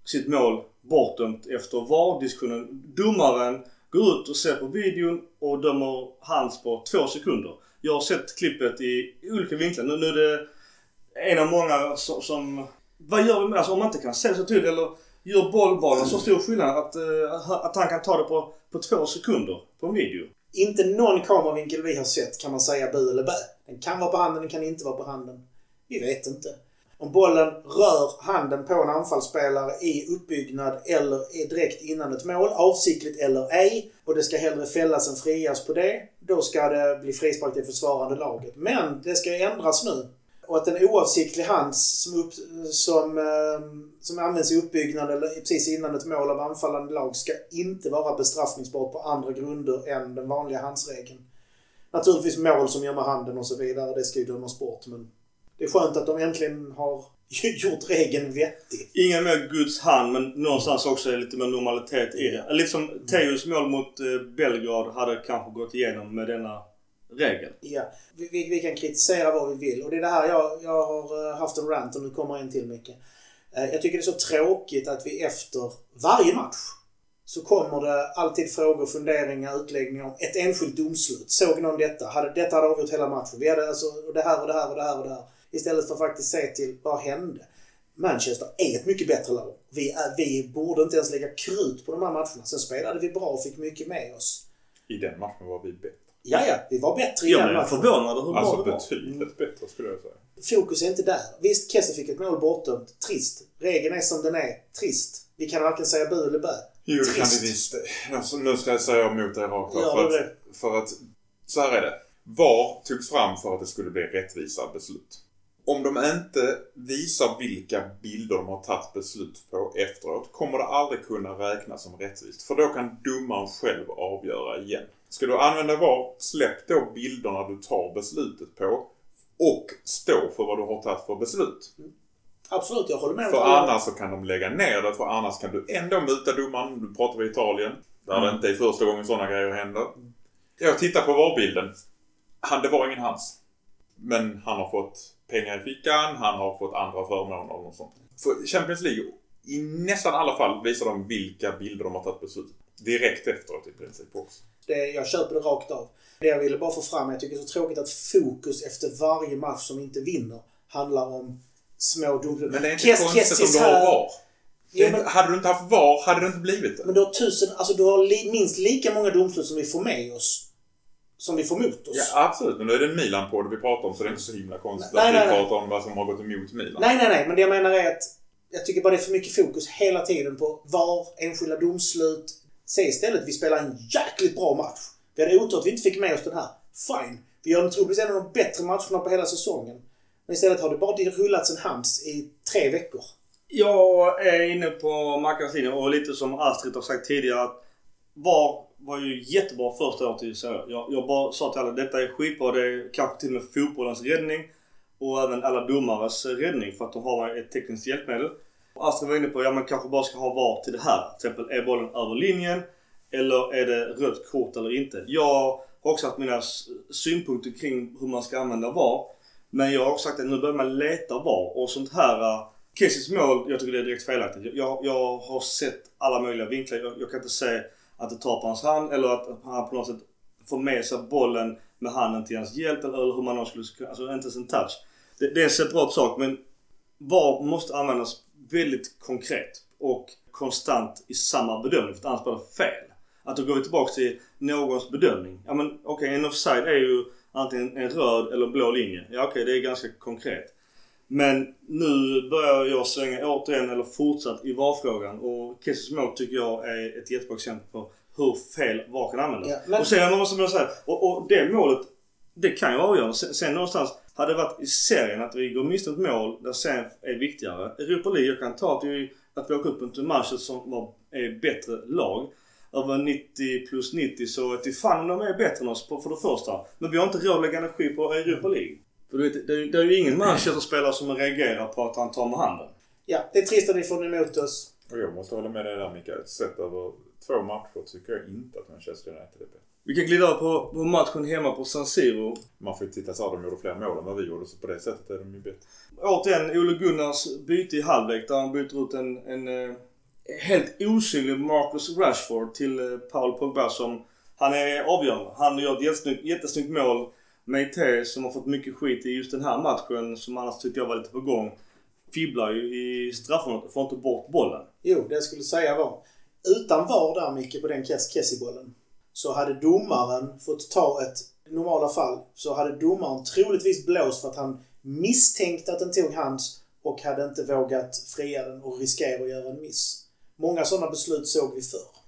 sitt mål bortdömt efter VAR-diskussionen. Domaren går ut och ser på videon och dömer hans på två sekunder. Jag har sett klippet i olika vinklar. Nu, nu är det en av många som... som vad gör vi med? Alltså om man inte kan se så tydligt eller gör bollbanan så stor skillnad att, eh, att han kan ta det på, på två sekunder på en video. Inte någon kameravinkel vi har sett kan man säga bu eller bä. Den kan vara på handen, den kan inte vara på handen. Vi vet inte. Om bollen rör handen på en anfallsspelare i uppbyggnad eller är direkt innan ett mål, avsiktligt eller ej, och det ska hellre fällas än frias på det, då ska det bli frispark till försvarande laget. Men det ska ändras nu. Och att en oavsiktlig hand som, upp, som, eh, som används i uppbyggnad eller precis innan ett mål av anfallande lag ska inte vara bestraffningsbart på andra grunder än den vanliga handsregeln. Naturligtvis mål som gör med handen och så vidare, det ska ju dömas bort. Men det är skönt att de äntligen har gjort regeln vettig. Inga mer Guds hand men någonstans också lite mer normalitet i det. Lite som Teos mål mot eh, Belgrad hade kanske gått igenom med denna regel. Ja, vi, vi, vi kan kritisera vad vi vill och det är det här jag, jag har eh, haft en rant och nu kommer en till Micke. Eh, Jag tycker det är så tråkigt att vi efter varje match så kommer det alltid frågor, funderingar, utläggningar om ett enskilt domslut. Såg någon detta? Hade, detta hade avgjort hela matchen. Vi hade alltså det här och det här och det här och det här. Istället för att faktiskt se till vad hände. Manchester är ett mycket bättre lag. Vi, vi borde inte ens lägga krut på de här matcherna. Sen spelade vi bra och fick mycket med oss. I den matchen var vi bättre. Ja, ja, vi var bättre i Jag den blev matchen. förvånad över hur bra Alltså det var. betydligt bättre skulle jag säga. Fokus är inte där. Visst, Kesse fick ett mål bortdömt. Trist. Regeln är som den är. Trist. Vi kan varken säga bu eller bä. Jo, det kan Trist. vi visst. Alltså, nu ska jag säga emot dig rakt av. Ja, för, att, för att, så här är det. VAR togs fram för att det skulle bli rättvisa beslut. Om de inte visar vilka bilder de har tagit beslut på efteråt kommer det aldrig kunna räknas som rättvist. För då kan domaren själv avgöra igen. Ska du använda VAR, släpp då bilderna du tar beslutet på och stå för vad du har tagit för beslut. Absolut, jag håller med För annars så kan de lägga ner det, för annars kan du ändå muta domaren. Nu pratar vi Italien. Där det inte är första gången sådana grejer händer. Jag tittar på VAR-bilden. Han, det var ingen hans. Men han har fått pengar i fickan, han har fått andra förmåner och sånt. För Champions League, i nästan alla fall visar de vilka bilder de har tagit beslut. Direkt efteråt i princip också. det. Jag köper det rakt av. Det jag ville bara få fram, jag tycker det är så tråkigt att fokus efter varje match som inte vinner handlar om små domslut. Men det är inte Kes- konstigt Kessis om du har VAR. Ja, men, hade du inte haft VAR hade det inte blivit det. men du har tusen, alltså du har li, minst lika många domslut som vi får med oss. Som vi får mot oss. Ja, absolut. Men nu är det en Milan-podd vi pratar om så det är inte så himla konstigt Nej, att nej, vi nej. pratar om vad som har gått emot Milan. Nej, nej, nej. Men det jag menar är att jag tycker bara det är för mycket fokus hela tiden på VAR, enskilda domslut. Se istället, vi spelar en jäkligt bra match. Vi hade otur att vi inte fick med oss den här. Fine. Vi gör troligtvis en av de bättre matcherna på hela säsongen. Men istället har det bara rullats en hands i tre veckor. Jag är inne på Mackans linje och lite som Astrid har sagt tidigare att VAR var ju jättebra första året i jag, jag bara sa till alla detta är skitbra. Det är kanske till och med fotbollens räddning. Och även alla domares räddning för att de har ett tekniskt hjälpmedel. Astrid var inne på, ja man kanske bara ska ha VAR till det här. Till exempel, är bollen över linjen? Eller är det rött kort eller inte? Jag har också haft mina synpunkter kring hur man ska använda VAR. Men jag har också sagt att nu börjar man leta VAR och sånt här. Uh, Kessis mål, jag tycker det är direkt felaktigt. Jag, jag har sett alla möjliga vinklar. Jag, jag kan inte se att det tar på hans hand eller att han på något sätt får med sig bollen med handen till hans hjälp eller hur man nu skulle... Alltså inte ens en touch. Det, det är en separat sak men VAR måste användas väldigt konkret och konstant i samma bedömning för att annars blir det fel. Att då går vi tillbaka till någons bedömning. Ja men okej, okay, en offside är ju antingen en röd eller blå linje. Ja okej, okay, det är ganska konkret. Men nu börjar jag svänga återigen, eller fortsatt, i VAR-frågan. Och Kessis mål tycker jag är ett jättebra exempel på hur fel VAR kan användas. Ja, men- Och sen måste man säga, och, och det målet, det kan ju avgöra. Sen, sen någonstans, hade det varit i serien att vi går miste om ett mål där serien är viktigare. Europa League, jag kan ta att vi, att vi åker upp mot Manchester som var, är bättre lag. Över 90 plus 90 så till fan de är bättre än oss på, för det första. Men vi har inte råd att lägga energi på Europa League. För du vet, det, är- det är ju ingen Manchester-spelare som reagerar på att han tar med handen. Ja, det är trist att ni får emot oss. Och jag måste hålla med dig där Mikael. Sett över två matcher tycker jag inte att Manchester United är bättre. Vi kan glida över på, på matchen hemma på San Siro. Man får ju titta så här, de gjorde fler mål än vad vi gjorde så på det sättet är de ju bättre. Återigen Ole Gunnars byte i halvlek där han byter ut en, en eh, helt osynlig Marcus Rashford till eh, Paul Pogba som han är avgörande. Han gör ett jättesnyggt, jättesnyggt mål. Meite som har fått mycket skit i just den här matchen som annars tyckte jag var lite på gång. Fibblar ju i straffområdet och får inte bort bollen. Jo, det jag skulle säga var. Utan VAR där Micke på den Kessie-bollen så hade domaren fått ta ett i normala fall så hade domaren troligtvis blåst för att han misstänkte att den tog hans och hade inte vågat fria den och riskera att göra en miss. Många sådana beslut såg vi förr.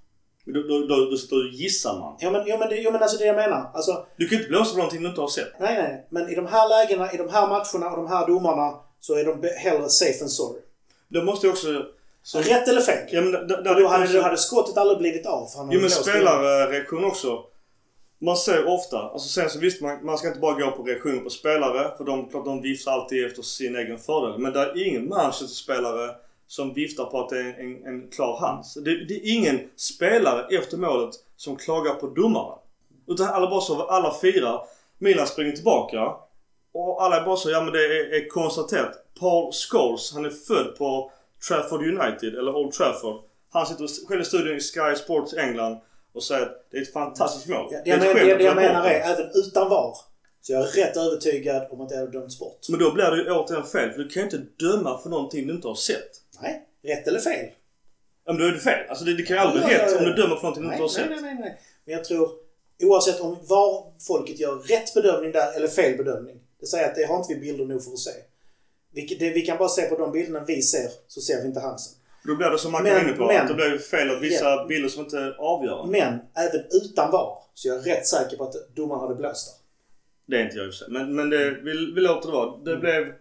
Då, då, då, då och gissar man. Ja men, ja, men, det, ja, men alltså det jag menar. Alltså, Du kan inte blåsa på någonting du inte har sett. nej, nej. Men i de här lägena, i de här matcherna och de här domarna så är de hellre safe än sorry. Då måste jag också... Så, Rätt eller fel? ja, men där, Och då hade, då hade skottet aldrig blivit av. För han Jo men spelarreaktion också. Man ser ofta, alltså sen så visst man, man ska inte bara gå på reaktion på spelare för de, klart de viftar alltid efter sin egen fördel. Men det är ingen Manchester-spelare som viftar på att det är en, en klar hands. Det, det är ingen spelare efter målet som klagar på domaren. Utan alla bara så, alla fyra. Milan springer tillbaka. Och alla är bara så, ja men det är, är konstaterat. Paul Scholes, han är född på Trafford United, eller Old Trafford. Han sitter själv i studion i Sky Sports England och säger att det är ett fantastiskt mål. Ja, det, jag men, det, jag menar är, även utan VAR, så jag är rätt övertygad om att det hade dömts bort. Men då blir det ju återigen fel. För du kan ju inte döma för någonting du inte har sett. Nej, rätt eller fel? Ja, men då är det fel. Alltså det, det kan ju aldrig bli ja, rätt ja. om du dömer för någonting du inte har nej, sett. nej, nej, nej. Men jag tror, oavsett om VAR-folket gör rätt bedömning där eller fel bedömning. Det säger att det har inte vi bilder nog för att se. Vi, det, vi kan bara se på de bilderna vi ser, så ser vi inte Hansen. Då blir det som man Men- inne på. men- att det blir fel av vissa Ja. bilder som inte är avgörande. Men även utan VAR, så jag är rätt säker på att domaren hade blåst där. Det är inte jag i. Men, men det, vi, vi låter det vara. Det blev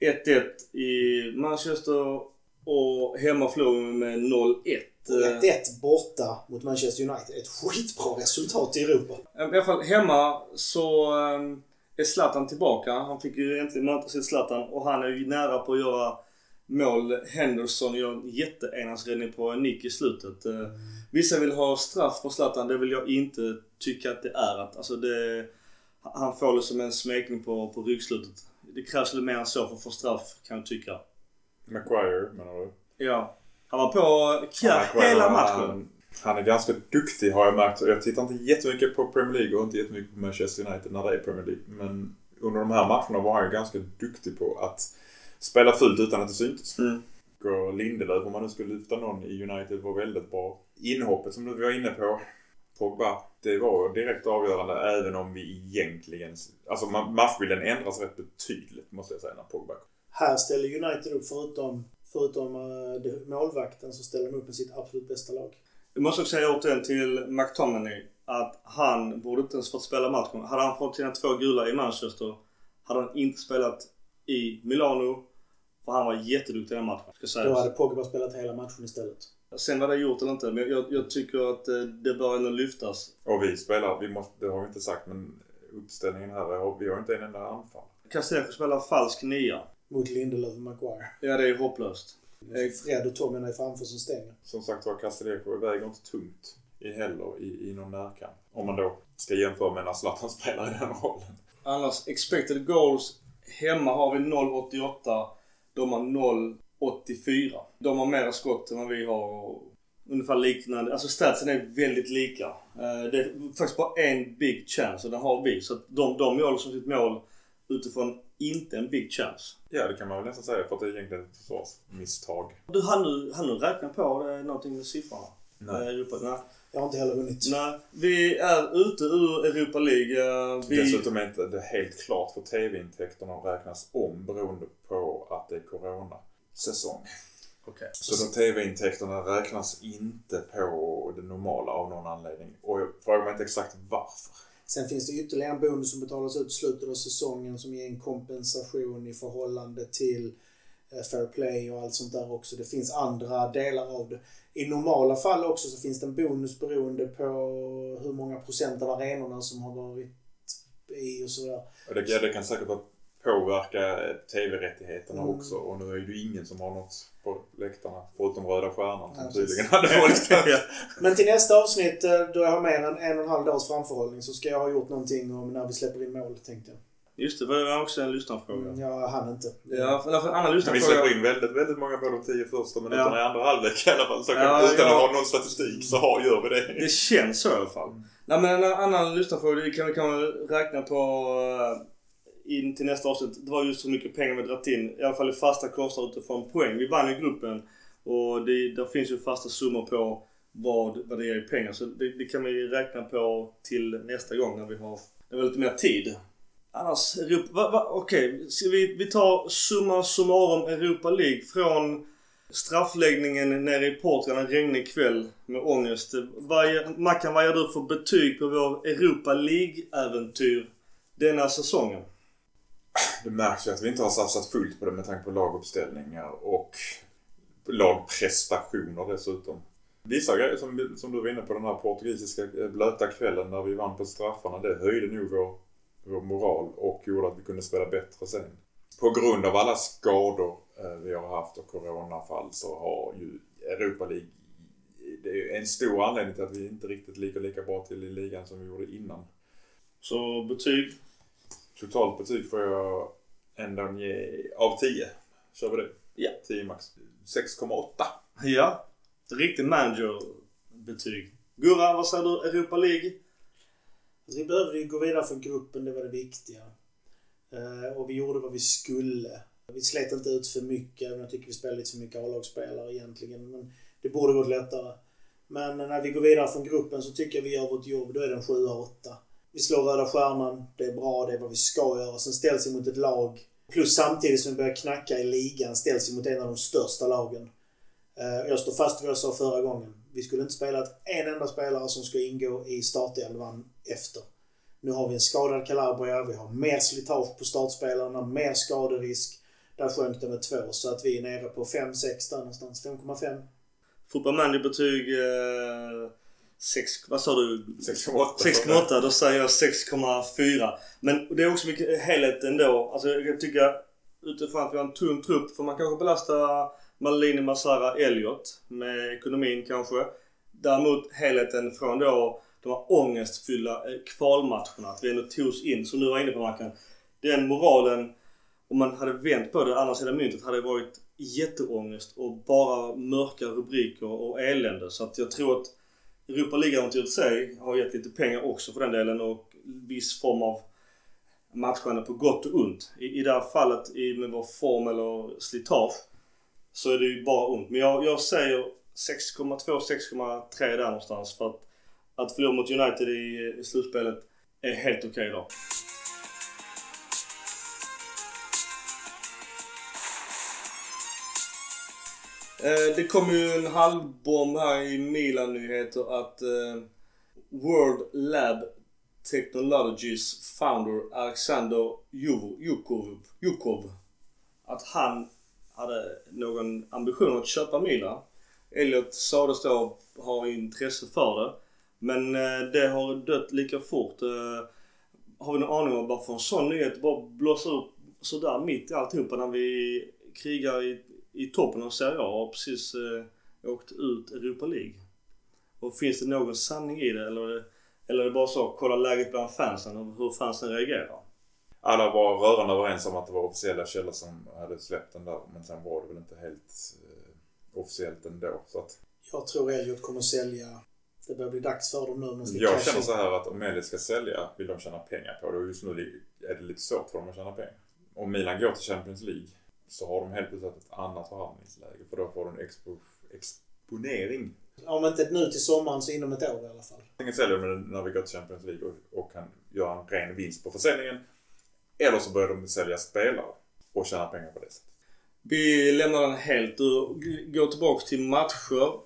1-1 i Manchester och hemma förlorade vi med 0-1. Och 1-1 borta mot Manchester United. Ett skitbra resultat i Europa. I alla fall hemma så um, är Zlatan tillbaka. Han fick ju äntligen möta sin Zlatan och han är ju nära på att göra mål. Henderson gör en jätteenansräddning på en nick i slutet. Eh, vissa vill ha straff på Zlatan. Det vill jag inte tycka att det är. Att, alltså det, han får det som en smekning på, på ryggslutet. Det krävs lite mer än så för att få straff kan jag tycka. Maguire menar du? Ja. Han var på Maguire, hela han- matchen. Han är ganska duktig har jag märkt. Jag tittar inte jättemycket på Premier League och inte jättemycket på Manchester United när det är Premier League. Men under de här matcherna var han ganska duktig på att spela fult utan att det syntes. Mm. Och Lindelöf, om man nu skulle lyfta någon i United, var väldigt bra. Inhoppet som du var inne på, Pogba, det var direkt avgörande även om vi egentligen... Alltså ma- matchbilden ändras rätt betydligt måste jag säga när Pogba kom. Här ställer United upp förutom, förutom uh, det- målvakten så ställer de upp med sitt absolut bästa lag. Jag måste också säga återigen till McTominay att han borde inte ens fått spela matchen. Hade han fått sina två gula i Manchester hade han inte spelat i Milano För han var jätteduktig i den matchen. Ska Då sägas. hade Pogba spelat hela matchen istället. Sen vad det gjort eller inte, men jag, jag tycker att eh, det bör ändå lyftas. Och vi spelar, vi måste, det har vi inte sagt, men uppställningen här, vi har inte en enda anfall. Castello spelar falsk nia. Mot Lindelöf och Maguire. Ja, det är hopplöst. Fred och Tommy är framför som stänger. Som sagt var, Castelleco väger inte tungt i heller i, i någon närkamp. Om man då ska jämföra med när Zlatan spelar i den rollen. Annars, expected goals. Hemma har vi 0,88. De har 0,84. De har mera skott än vad vi har. och Ungefär liknande. Alltså statsen är väldigt lika. Eh, Det är faktiskt bara en big chance och den har vi. Så att de, de gör liksom sitt mål utifrån inte en big chance. Ja, det kan man väl nästan säga för att det är egentligen ett försvarsmisstag. Du, hann du räkna på det, någonting med siffrorna? Nej. Eh, Europa? Nej. Jag har inte heller hunnit. Nej. Vi är ute ur Europa League. Eh, Vi... Dessutom är inte det helt klart för TV-intäkterna räknas om beroende på att det är Corona-säsong. Okej. Så de TV-intäkterna räknas inte på det normala av någon anledning. Och jag frågar mig inte exakt varför. Sen finns det ytterligare en bonus som betalas ut i slutet av säsongen som ger en kompensation i förhållande till eh, fair play och allt sånt där också. Det finns andra delar av det. I normala fall också så finns det en bonus beroende på hur många procent av arenorna som har varit i och sådär. Det, det kan säkert vara påverka TV-rättigheterna Mm. också. Och nu är det ju ingen som har något på läktarna förutom Röda Stjärnan som Ja, tydligen hade folk. Men till nästa avsnitt eh, då jag har mer än en och en halv dags framförhållning så ska jag ha gjort någonting om när vi släpper in mål tänkte jag. Just det, det var också en lyssnarfråga. Mm, Jag hann inte. Ja, för, för en annan Vi lyssnarfråga. släpper in väldigt, väldigt många på de tio första minuterna Ja. i andra halvlek i alla fall. Så Ja, utan ja. att ha någon statistik så har, gör vi det. Det känns så i alla fall. Nej men en annan lyssnarfråga, det kan vi kan räkna på eh, in till nästa avsnitt. Det var just hur mycket pengar vi dragit in, i alla fall i fasta kostnader utifrån poäng. Vi vann ju gruppen och det, där finns ju fasta summor på vad, vad det ger i pengar. Så det, det kan vi räkna på till nästa gång när vi har, när vi har lite mer tid. Annars, Europa, okej. Okay. vi, vi tar summa summarum Europa League från straffläggningen nere i Portugal en regnig kväll med ångest. Vad, Mackan, vad ger du för betyg på vår Europa League-äventyr denna säsongen? Det märks ju att vi inte har satsat fullt på det med tanke på laguppställningar och lagprestationer dessutom. Vissa grejer som, som du var inne på, den här portugisiska eh, blöta kvällen när vi vann på straffarna, det höjde nog vår, vår moral och gjorde att vi kunde spela bättre sen. På grund av alla skador eh, vi har haft och coronafall så har ju Europa League det är en stor anledning till att vi inte riktigt ligger lika bra till i ligan som vi gjorde innan. Så betyg? Totalt betyg får jag ändå ge av 10. Kör vi det? Ja. 10 max. 6,8. Ja. Riktig manager-betyg. Gurra, vad säger du? Europa League? Alltså, vi behövde ju gå vidare från gruppen, det var det viktiga. Eh, och vi gjorde vad vi skulle. Vi slet inte ut för mycket, men jag tycker vi spelade lite för mycket A-lagsspelare egentligen. Men det borde gått lättare. Men när vi går vidare från gruppen så tycker jag vi gör vårt jobb. Då är det en 7-8. Vi slår Röda Stjärnan, det är bra, det är vad vi ska göra. Sen ställs vi mot ett lag, plus samtidigt som vi börjar knacka i ligan, ställs vi mot en av de största lagen. Eh, jag står fast vid vad jag sa förra gången. Vi skulle inte spela en enda spelare som ska ingå i startelvan efter. Nu har vi en skadad Calabria, vi har mer slitage på startspelarna, mer skaderisk. Där sjönk det med två, så att vi är nere på 5-6 där någonstans. 5,5. Fotboll betyg Eh, 6... Vad sa du? 6,8. 6,8. Då säger jag 6,4. Men det är också mycket helhet ändå. Alltså jag kan tycka utifrån att vi har en tunn trupp får man kanske belasta Malini, Masara, Elliot med ekonomin kanske. Däremot helheten från då de här ångestfyllda eh, kvalmatcherna. Att vi ändå togs in, som du var inne på Mackan. Den moralen, om man hade vänt på det andra sidan myntet, hade varit jätteångest och bara mörka rubriker och elände. Så att jag tror att Europa League-äventyret i sig har gett lite pengar också för den delen och viss form av matchande på gott och ont. I, i det här fallet i, med vår form eller slitage så är det ju bara ont. Men jag, jag säger 6,2, 6,3 där någonstans för att, att förlora mot United i, i slutspelet är helt okej då. Eh, det kom ju en halvbomb här i Milan-nyheter att eh, World Lab Technologies founder Alexander Jukov, Jukov, att han hade någon ambition att köpa Milan. Elliot sades då ha intresse för det. Men eh, det har dött lika fort. Eh, har vi någon aning om varför en sån nyhet bara blåser upp sådär mitt i alltihopa när vi krigar i, i toppen av Serie A och precis eh, åkt ut Europa League? Och finns det någon sanning i det eller, eller är det bara så, kolla läget bland fansen och hur fansen reagerar? Alla var rörande överens om att det var officiella källor som hade släppt den där. Men sen var det väl inte helt eh, officiellt ändå. Så att Jag tror Elliot kommer sälja. Det börjar bli dags för dem nu. de ska jag känner så här att om Elliot ska sälja vill de tjäna pengar på det. Och just nu är det lite svårt för dem att tjäna pengar. Om Milan går till Champions League så har de helt plötsligt ett annat förhandlingsläge. För då får de expo, exponering. Om inte nu till sommaren så inom ett år i alla fall. Antingen säljer de den när vi går till Champions League och, och kan göra en ren vinst på försäljningen. Eller så börjar de sälja spelare och tjäna pengar på det sättet. Vi lämnar den helt och går tillbaka till matcher.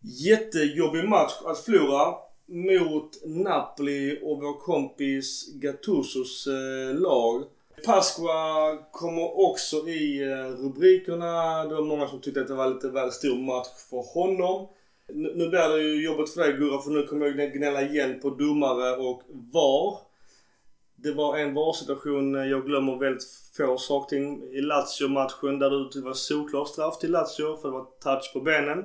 Jättejobbig match att förlora mot Napoli och vår kompis Gattusos eh, lag. Pasqua kommer också i eh, rubrikerna. Det var många som tyckte att det var lite väl stor match för honom. Nu blir det ju jobbigt för dig Gurra för nu kommer jag gnälla igen på domare och VAR. Det var en VAR-situation, eh, jag glömmer väldigt få saker ting, i Lazio-matchen där det var solklar straff till Lazio för det var touch på benen.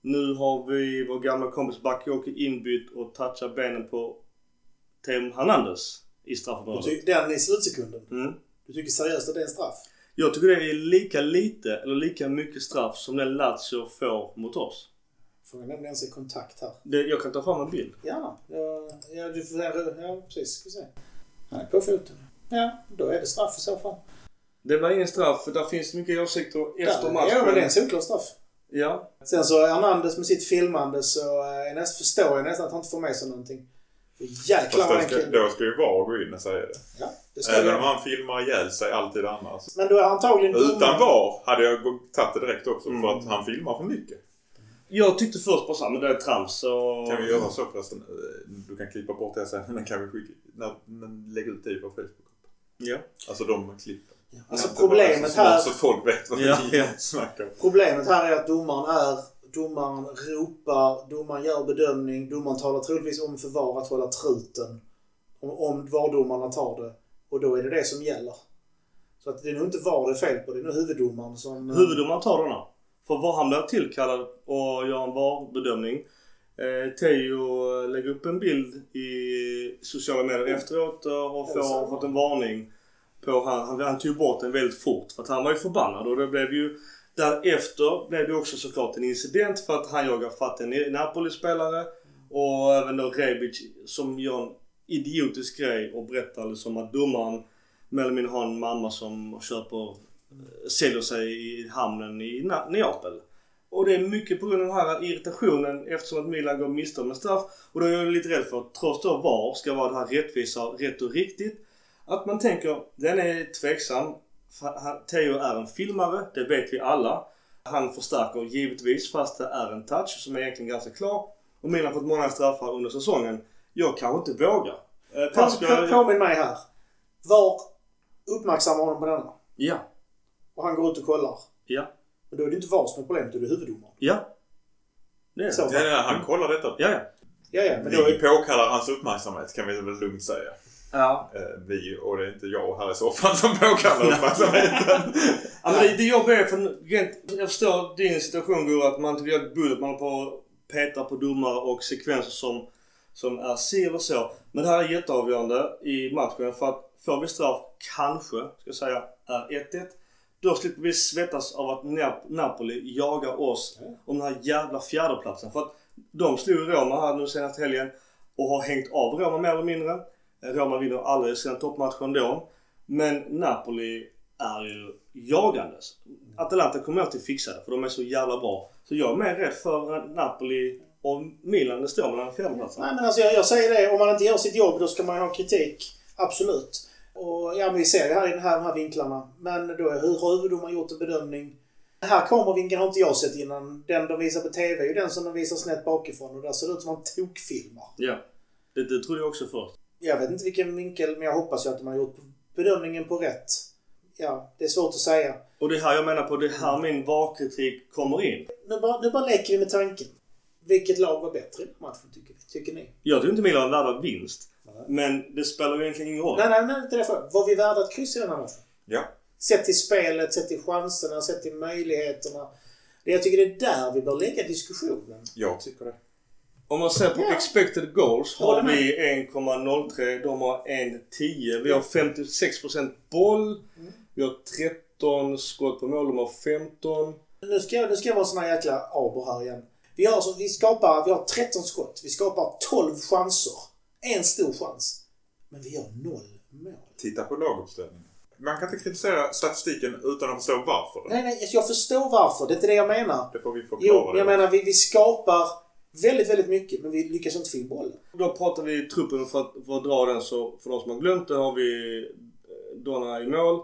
Nu har vi vår gamla kompis Bakayoko inbytt och touchar benen på Teemu Hernandez i straffområdet. ty- Den i slutsekunden. Mm. Du tycker seriöst att det är en straff? Jag tycker det är lika lite eller lika mycket straff som den Lazio får mot oss. Frågan är om det ens är kontakt här. Det, jag kan ta fram en bild. Gärna. Ja, ja, du får, ja precis. Ska vi se. Han är på foten. Ja, då är det straff i så fall. Det var ingen straff för där finns mycket åsikter efter matchen. Ja, men det är en solklar straff. Ja. Sen så Hernandez med sitt filmande så eh, är näst, förstår jag nästan att han inte får med sig någonting. Jäklar vad den ska, då ska ju VAR gå in och säga det. Ja, det ska Även jag om han filmar ihjäl sig alltid annars. Men då är antagligen Utan domaren- VAR hade jag tagit det direkt också Mm. för att han filmar för mycket. Jag tyckte först bara såhär, men det är trams och... Kan vi göra så förresten? Eh, Du kan klippa bort det sen men kan vi skicka, när, när, lägga ut det på Facebook. Ja. Alltså de klippen. Alltså Inte bara problemet här... Så att folk vet vad Ja, vi ja. snackar om. Problemet här är att domaren är... Domaren ropar, domaren gör bedömning, domaren talar troligtvis om för VAR att hålla truten. Om, om VAR-domarna tar det. Och då är det det som gäller. Så att det är nog inte VAR det är fel på, det är nog huvuddomaren som... Huvuddomaren tar denna. För var han blir tillkallad och gör en VAR-bedömning. Eh, Teo lägger upp en bild i sociala medier efteråt eh, och får fått en varning. På han, han, han tog bort den väldigt fort för att han var ju förbannad och det blev ju Därefter blev det också såklart en incident för att han jagar fatt en Napoli-spelare och även då Rebic som gör en idiotisk grej och berättar liksom att domaren mer har en mamma som köper eh, säljer sig i hamnen i Neapel. Och det är mycket på grund av den här irritationen eftersom att Milan går miste om en straff. Och då är jag lite rädd för att trots då VAR ska vara det här rättvisa, rätt och riktigt. Att man tänker, den är tveksam. Theo är en filmare, det vet vi alla. Han förstärker givetvis fast det är en touch som är egentligen ganska klar. Och Milan har fått många straffar under säsongen. Jag kanske inte vågar. Eh, på, påminn mig här. VAR uppmärksammar honom på denna. Ja. Och han går ut och kollar. Ja. Men då är det inte VAR som är problemet, då är det huvuddomaren. Ja. Det är Så. det. Ja, ja, han kollar detta. Ja, ja. Ja, ja, men då Vi är... påkallar hans uppmärksamhet kan vi väl lugnt säga. Ja. Eh, Vi, och det är inte jag här i fall som påkallar uppmärksamheten. Ja, men det, det jobbiga är för jag förstår din situation Gurra, att man tycker att bullet man på och petar på domare och sekvenser som, som är si eller så. Men det här är jätteavgörande i matchen för att får vi straff, kanske, ska jag säga, är 1-1. Då slipper vi svettas av att Nap- Napoli jagar oss om den här jävla fjärdeplatsen. För att de slog Roma här nu senaste helgen och har hängt av Roma mer eller mindre. Roma vinner aldrig sina toppmatcher ändå. Men Napoli är ju jagandes. Atalanta kommer alltid fixa det för de är så jävla bra. Så jag är mer rädd för Napoli och Milan det står mellan fjärdeplatserna. Nej men alltså jag, jag säger det, om man inte gör sitt jobb då ska man ha kritik. Absolut. Och ja, men vi ser ju här i den här, de här vinklarna. Men då är hur har huvuddomaren gjort en bedömning? Den här kameravinkeln har inte jag sett innan. Den de visar på TV är ju den som de visar snett bakifrån och där ser det ut som att man tokfilmar. Ja. Det, det trodde jag också först. Jag vet inte vilken vinkel, men jag hoppas ju att de har gjort bedömningen på rätt. ja, det är svårt att säga. Och det är här jag menar på, det är här min VAR-kritik kommer in. Nu bara, nu bara leker vi med tanken. Vilket lag var bättre i matchen tycker, tycker ni? Jag tycker inte Milan var värda vinst. Men det spelar ju egentligen ingen roll. Nej, nej, nej, inte därför. Var vi värda ett kryss i den här matchen? Ja. Sett till spelet, sett till chanserna, sett till möjligheterna. Det jag tycker det är där vi bör lägga diskussionen. Jag tycker det. Om man ser på Ja. expected goals har vi 1,03. De har 1,10. Vi har 56% boll. Mm. Vi har 13 skott på mål. De har 15. Nu ska jag, nu ska jag vara sån här jäkla aber här igen. Vi har, alltså, vi skapar, vi har 13 skott. Vi skapar 12 chanser. En stor chans. Men vi gör noll mål. Titta på laguppställningen. Man kan inte kritisera statistiken utan att förstå varför. Nej, nej, jag förstår varför. Det är inte det jag menar. Det får vi förklara. Jo, jag det. menar vi, vi skapar väldigt, väldigt mycket men vi lyckas inte få in bollen. Då pratar vi truppen för att, för att dra den så för de som har glömt det har vi eh, Donna i mål.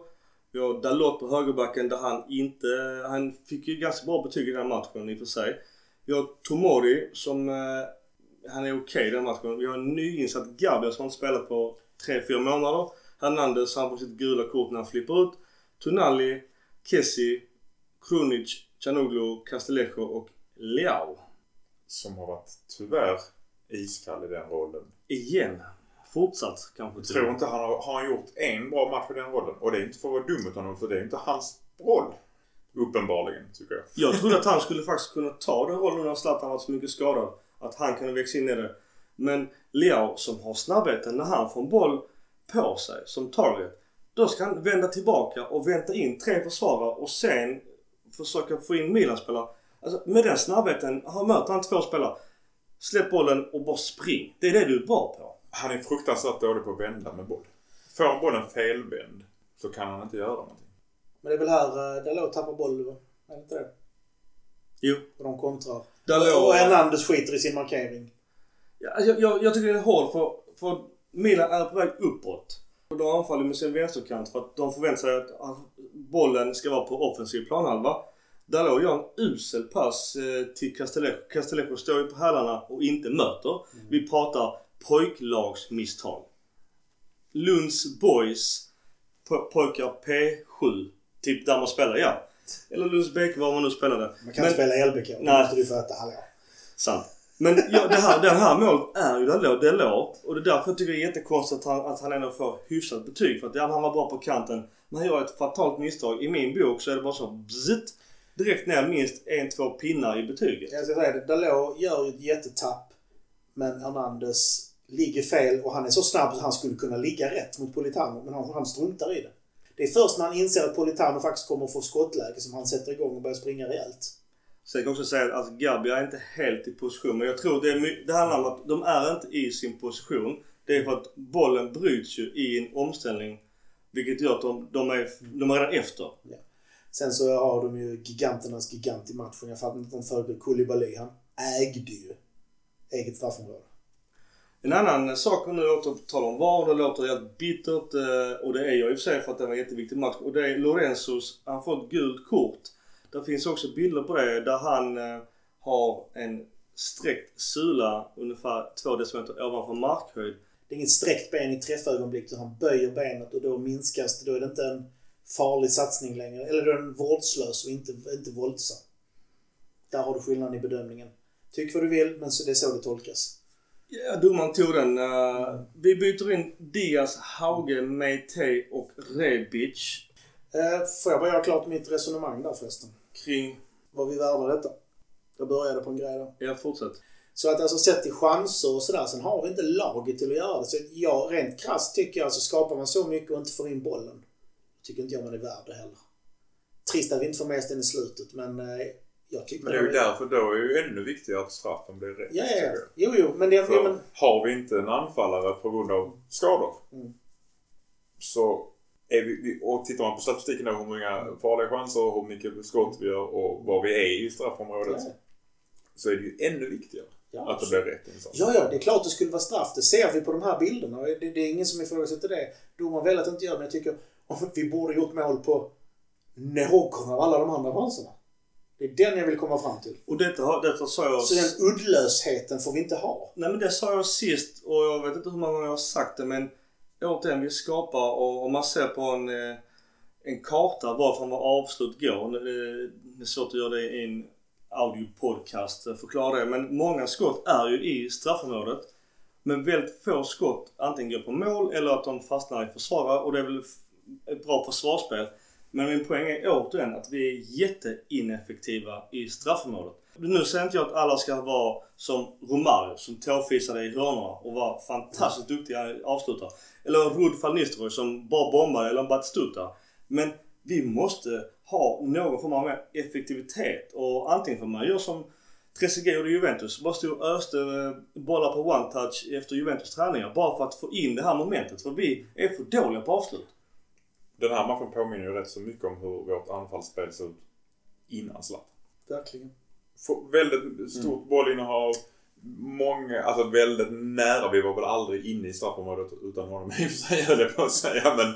Vi har Dalot på högerbacken där han inte... Han fick ju ganska bra betyg i den här matchen i och för sig. Vi har Tomori som... Eh, han är okej i den matchen. Vi har en nyinsatt Gabriel som har spelat på 3-4 månader. Hernandez han får sitt gula kort när han flippar ut. Tonali, Kessi, Krunic, Chanoglu, Castellejo och Leao. Som har varit, tyvärr, iskall i den rollen. Igen. Fortsatt kanske Jag tror inte han har, har han gjort en bra match i den rollen. Och det är inte för att vara dum mot honom, för det är inte hans roll. Uppenbarligen, tycker jag. Jag trodde att han skulle faktiskt kunna ta den rollen när Zlatan var så mycket skadad. Att han kunde växa in i det. Men Leao som har snabbheten när han får en boll på sig som target. Då ska han vända tillbaka och vänta in tre försvarare och sen försöka få in Milan-spelare. Alltså med den snabbheten, han möter han två spelare. Släpp bollen och bara spring. Det är det du är bra på. Han är fruktansvärt dålig på att vända med boll. Får bollen felvänd så kan han inte göra någonting. Men det är väl här uh, Dalot tappar boll, va? Är det inte det? Jo. Och de kontrar. Dalot- Och Hernandez skiter i sin markering. Ja, alltså, jag, jag, jag tycker det är hårt för, för Milan är på väg uppåt. Och de anfaller med sin vänsterkant för att de förväntar sig att att bollen ska vara på offensiv planhalva. Dalot gör en usel pass eh, till Castellejo. Castellejo står ju på hälarna och inte möter. Vi pratar pojklagsmisstag. Lunds Boys po- pojkar P7. Typ där man spelar, ja. Eller Lunds BK var man nu spelade. Man kan inte spela LBK. Det Nej. måste du fatta. Hallå. Sant. Men ja, det här, den här målet är ju Dalot. Delors. Och det är därför jag tycker det är jättekonstigt att han, att han ändå får hyfsat betyg. För att han var bra på kanten. Men han gör ett fatalt misstag. I min bok så är det bara så bzzzt, Direkt ner minst en, två pinnar i betyget. Jag ska säga det. Dalot gör ett jättetapp. Men Hernandez ligger fel och han är så snabb att han skulle kunna ligga rätt mot Politano. Men han, han struntar i det. Det är först när han inser att Politano faktiskt kommer att få skottläge som han sätter igång och börjar springa rejält. Sen kan jag också säga att Gabi är inte helt i position. Men jag tror det, är, det handlar om att de är inte i sin position. Det är för att bollen bryts ju i en omställning. Vilket gör att de, de, är, de är redan efter. Sen så har de ju giganternas gigant i matchen. Jag fattar inte att de förbjöd Koulibaly. Han ägde ju eget straffområde. En annan sak om nu tal om VAR, det låter helt bittert eh, och det är jag i och för sig för att det var en jätteviktig match. Och det är Lorenzos, han får ett gult kort. Det finns också bilder på det där han eh, har en sträckt sula ungefär två decimeter ovanför markhöjd. Det är inget sträckt ben i träffögonblick utan han böjer benet och då minskas det. Då är det inte en farlig satsning längre. Eller då är den vårdslös och inte, inte våldsam. Där har du skillnaden i bedömningen. Tyck vad du vill, men så det är så det tolkas. Ja, domaren tog den. eh, vi byter in Diaz, Hauge, Meite och Rebic Eh, får jag bara göra klart mitt resonemang där förresten? kring... Vad vi värvar detta. Jag började på en grej där. Ja, fortsätt. Så att alltså sett till chanser och sådär, sen har vi inte laget till att göra det. Så jag, rent krasst tycker jag alltså skapar man så mycket och inte får in bollen, tycker inte jag man är värd det heller. Trist att vi inte får med oss den i slutet, men eh, jag tycker Men det är ju därför då är det ju ännu viktigare att straffen blir rätt. Ja, ja, ja. Jo, jo, men det... Ja, För men, har vi inte en anfallare på grund av skador Mm. så är vi, och tittar man på statistiken då hur många farliga chanser, hur mycket skott vi gör och var vi är i straffområdet ja, så är det ju ännu viktigare ja, att det blir rätt insats. ja, ja, det är klart det skulle vara straff. Det ser vi på de här bilderna. Det, det är ingen som ifrågasätter det. Domaren väljer att inte göra men jag tycker vi borde gjort mål på någon av alla de andra chanserna. Det är den jag vill komma fram till. Och detta, detta sa jag... Så den uddlösheten får vi inte ha. Nej men det sa jag sist och jag vet inte hur många gånger jag har sagt det men återigen vi skapar och om man ser på en, eh, en karta varför var avslut går. Det är svårt att göra det i en audiopodcast, förklara det. Men många skott är ju i straffområdet. Men väldigt få skott antingen går på mål eller att de fastnar i försvarare och det är väl ett bra försvarsspel. Men min poäng är återigen att vi är jätteineffektiva i straffområdet. Nu säger inte jag att alla ska vara som Romario som tåfisade i hörnorna och var fantastiskt duktiga avslutare. Eller Rud van Nistelrooy som bara bombade eller en Batistuta. Men vi måste ha någon form av mer effektivitet och antingen får man göra som Trezeguet gjorde i Juventus. Bara stod och öste eh, bollar på one-touch efter Juventus träningar. Bara för att få in det här momentet. För vi är för dåliga på avslut. Den här matchen påminner ju rätt så mycket om hur vårt anfallsspel såg ut innan Zlatan. Verkligen. Väldigt stort bollinnehav. Många, alltså väldigt nära. Vi var väl aldrig inne i straffområdet utan honom i och för sig höll jag på att säga. Men,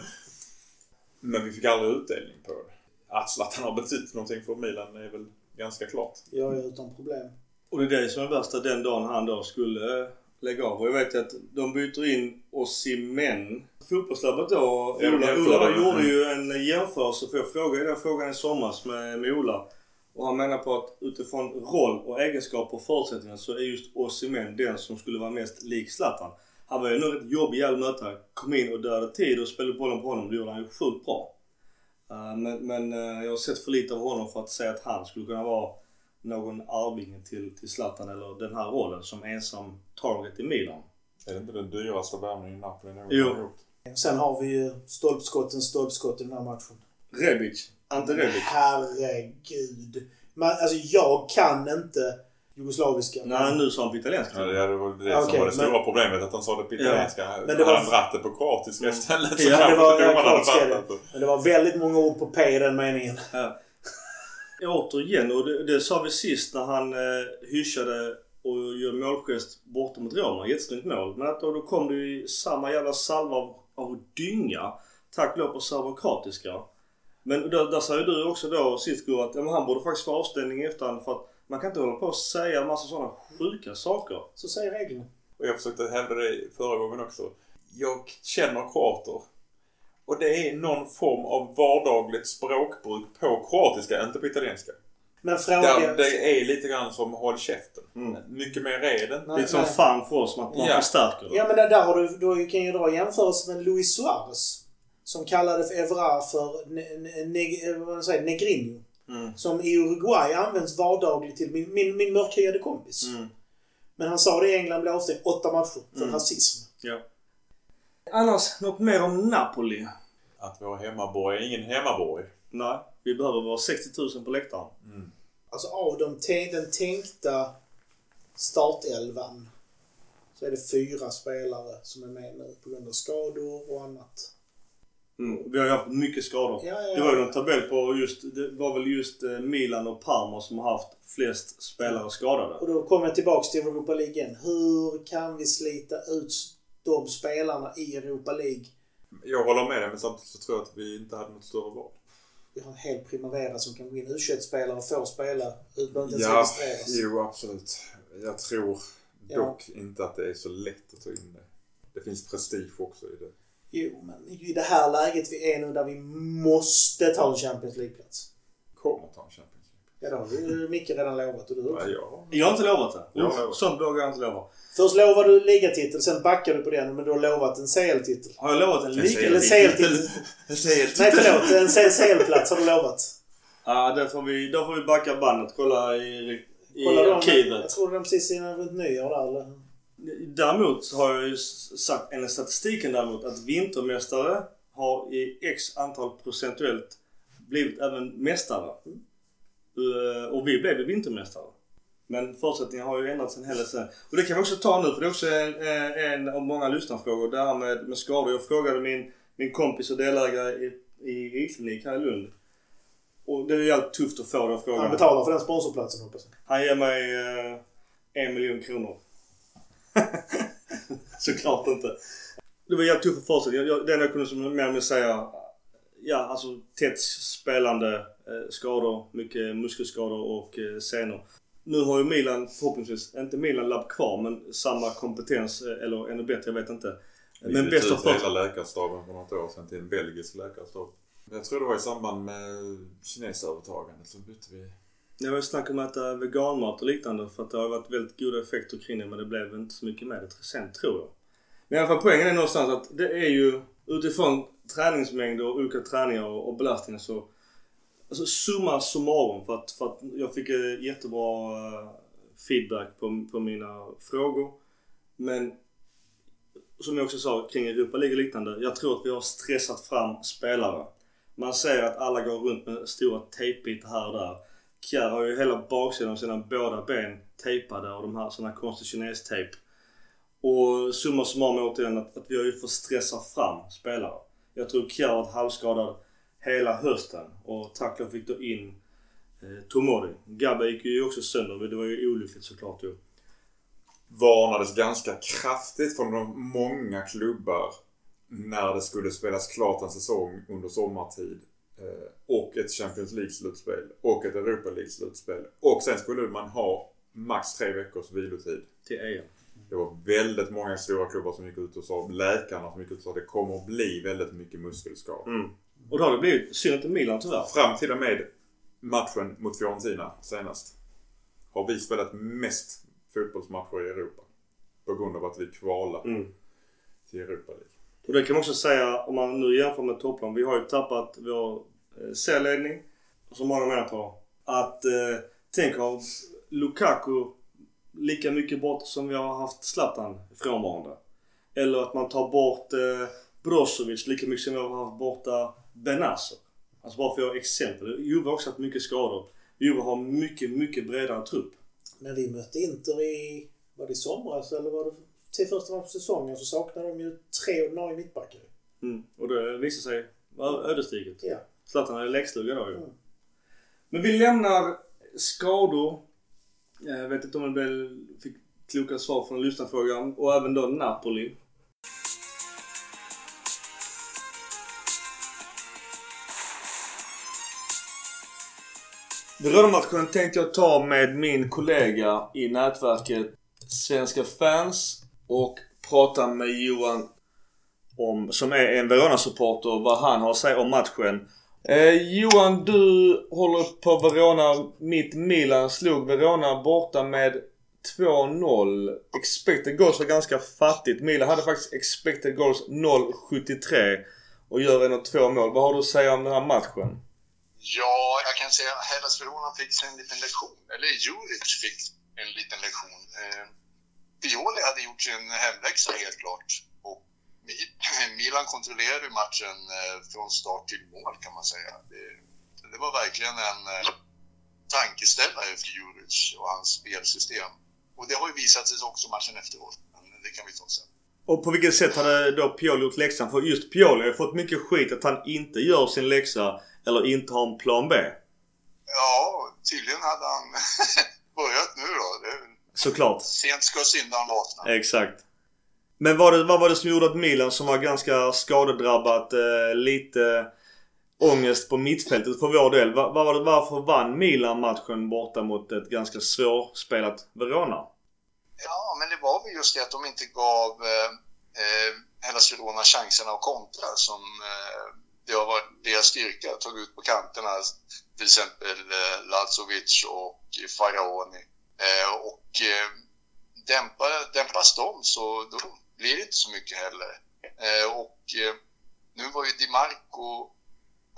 men vi fick aldrig utdelning på det. Att Zlatan har betytt någonting för Milan är väl ganska klart. Är utan problem. Och det är det som är värsta den dagen han då skulle eh, lägga av. Och jag vet att de byter in Osimhen. Fotbollslabbet då, Ja, de Ola, Ola det. gjorde ju en jämförelse. För jag frågade den frågan i somras med, med Ola. Och han menar på att utifrån roll och egenskaper och förutsättningar så är just Osimhen den som skulle vara mest lik Zlatan. Han var ju nog rätt jobbig att möta. Kom in och dödade tid och spelade bollen på honom. Det gjorde han ju sjukt bra. Uh, men men uh, jag har sett för lite av honom för att säga att han skulle kunna vara någon arvinge till, till Zlatan eller den här rollen som ensam target i Milan. Är det inte den dyraste värvningen Napoli någonsin har gjort? Sen har vi ju stolpskotten, stolpskott i den här matchen. Rebic. Ante Rebic. Herregud. Men, alltså jag kan inte jugoslaviska. Nej, nu sa han på italienska. Ja, det var det som var det men- stora problemet. Att han sa det på italienska. Men Men det var- Hade han dratt det på kroatiska istället så Ja, det kanske var- det. fattat det. Men det var väldigt många ord på P i den meningen. Ja. Återigen, och det, det sa vi sist när han eh, hyschade och gör målgest borta mot Roma. Jättesnyggt mål. Men att då, då kom det ju samma jävla salva av, av dynga. Tack och lov på serbokroatiska. Men där, där säger du också då sist Gurra, att ja, men han borde faktiskt få avstängning i efterhand för att man kan inte hålla på och säga en massa sådana sjuka saker. Så säger reglerna. Och jag försökte hävda det förra gången också. Jag känner kroater. Och det är någon form av vardagligt språkbruk på kroatiska, inte på italienska. Men Där fråga... det är lite grann som håll käften. Mm. Mycket mer är det inte. Nej, Lite som nej. fan för oss, man, man Ja. förstärker det. Ja men där, där har du, du kan ju dra jämförelse med Luis Suarez. Som kallade för Evra för ne, ne, ne, vad säger, Negrinho. Mm. Som i Uruguay används vardagligt till min, min, min mörkhyade kompis. Mm. Men han sa det i England blev avstängd åtta matcher för Mm. rasism. Ja. Annars, något mer om Napoli? Att vara hemmaborg är ingen hemmaborg. Nej, vi behöver vara 60 000 på läktaren. Alltså av de, den tänkta startelvan så är det fyra spelare som är med nu på grund av skador och annat. Mm. Vi har ju haft mycket skador. Ja, ja, Det var ju ja. någon tabell på just, det var väl just eh, Milan och Parma som har haft flest spelare skadade. Och då kommer jag tillbaks till Europa League igen. Hur kan vi slita ut de spelarna i Europa League? Jag håller med dig men samtidigt så tror jag att vi inte hade något större val. Vi har en hel Primavera som kan gå in U21-spelare och få spela utan att ens Ja, registreras. jo absolut. Jag tror Ja. dock inte att det är så lätt att ta in det. Det finns prestige också i det. Jo, men i det här läget vi är nu där vi måste ta en Champions League-plats. Kommer ta en Champions League. Ja, det har ju Micke redan lovat och du också. Ja, ja. Jag har inte lovat det. Jag har lovat. Sånt vågar jag inte lova. Först lovar du ligatitel, sen backar du på den, men du har lovat en CL-titel. Har jag lovat en liga? Eller CL-titel. Nej, förlåt. En CL-plats har du lovat. Ja, där får vi, då får vi backa bandet. Kolla i, i Kolla dem. Jag arkivet. tror de precis innan runt nyår där, eller? Däremot har jag ju sagt, enligt statistiken däremot, att vintermästare har i x antal procentuellt blivit även mästare. Eh, Och vi blev vintermästare. Men förutsättningarna har ju ändrats en hel del sen. Och det kan vi också ta nu för det är också en, eh, en av många lyssnarfrågor. Det här med, med skador. Jag frågade min, min kompis och delägare i, i I-klinik här i Lund. Och det är alltid tufft att få den frågan. Han betalar för den sponsorplatsen hoppas jag. Han ger mig eh, en miljon kronor. Såklart inte. Det var jävligt tuffa förutsättningar. Jag- Det enda jag kunde som mer säga. Ja, alltså tätt spelande, eh, skador, mycket muskelskador och eh, senor. Nu har ju Milan förhoppningsvis, inte Milan labb kvar, men samma kompetens eh, eller ännu bättre, jag vet inte. Vi Men bäst av först. hela läkarstaben för något år sedan till en belgisk läkarstab. Jag tror det var i samband med kinesövertagandet så bytte vi. Det var ju snack om att äta veganmat och liknande för att det har varit väldigt goda effekter kring det men det blev inte så mycket med det sen tror jag. Men i alla fall poängen är någonstans att det är ju utifrån träningsmängder olika träningar och belastningar så Alltså summa summarum för att, för att jag fick eh, jättebra eh, feedback på, på mina frågor. Men som jag också sa kring Europa League och liknande. Jag tror att vi har stressat fram spelare. Man ser att alla går runt med stora tejpbitar här och där. Kjär har ju hela baksidan av sina båda ben tejpade av de här såna konstig kinestejp. Och summa summarum återigen att, att vi har ju fått stressa fram spelare. Jag tror Kjär har varit halvskadad hela hösten och tack och fick då in eh, Tomori. Gabbe gick ju också sönder. Det var ju olyckligt såklart ju. Varnades ganska kraftigt från de många klubbar när det skulle spelas klart en säsong under sommartid. Eh, och ett Champions League-slutspel och ett Europa League-slutspel. Och sen skulle man ha max tre veckors vilotid. Till EM. Det var väldigt många stora klubbar som gick ut och sa, läkarna som gick ut och sa att det kommer att bli väldigt mycket muskelskador. Mm. Och då har det blivit synd inte Milan tyvärr. Fram till och med matchen mot Fiorentina senast. Har vi spelat mest fotbollsmatcher i Europa. På grund av att vi kvalar Mm. till Europa League. Och det kan man också säga om man nu jämför med topplag. Vi har ju tappat vår eh, C-ledning. Som många menar på. Att eh, tänk har Lukaku lika mycket bort som vi har haft Zlatan frånvarande. Eller att man tar bort eh, Brozovic lika mycket som vi har haft borta Benazer. Alltså bara för att göra exempel. Juve har också haft mycket skador. Juve har mycket, mycket bredare trupp. När vi mötte Inter i, var det i somras eller var det till första matchen på säsongen så saknade de ju tre ordinarie mittbackar. Mm. Och det visar sig vara ödesdigert. Ja. Zlatan är läxluga då ju. Mm. Men vi lämnar skador. Eh, jag vet inte om det blev, fick kloka svar från lyssnarfrågan. Och även då Napoli. Veronamatchen tänkte jag ta med min kollega i nätverket Svenska fans och prata med Johan om, som är en Verona-supporter, vad han har att säga om matchen. Eh, Johan, du håller på Verona. Mitt Milan slog Verona borta med 2-0. Expected goals var ganska fattigt. Milan hade faktiskt expected goals 0-73 och gör ändå två mål. Vad har du att säga om den här matchen? Ja, jag kan säga att Hellas Verona fick sig en liten lektion. Eller Juric fick en liten lektion. Eh, hade gjort sin hemläxa helt klart. Milan kontrollerade matchen eh, från start till mål kan man säga. Det, det var verkligen en eh, tankeställare för Juric och hans spelsystem. Och det har ju visat sig också matchen efteråt. Men det kan vi ta sen. Och på vilket sätt hade då Pioli gjort läxan? För just Pioli har fått mycket skit att han inte gör sin läxa eller inte har en plan B. Ja, tydligen hade han börjat nu då. Det, Såklart. sent ska syndaren vakna. Exakt. Men vad, det, vad var det som gjorde att Milan som var ganska skadedrabbat, eh, lite ångest på mittfältet för vår del. Var, var det, varför vann Milan matchen borta mot ett ganska svårspelat Verona? Ja, men det var väl just det att de inte gav eh, eh, Hellas Verona chanserna att kontra som eh, det har varit deras styrka. Tagit ut på kanterna till exempel eh, Lazovic och Faraoni. Eh, och eh, dämpas de så då blir det inte så mycket heller. Eh, och eh, nu var ju Di Marco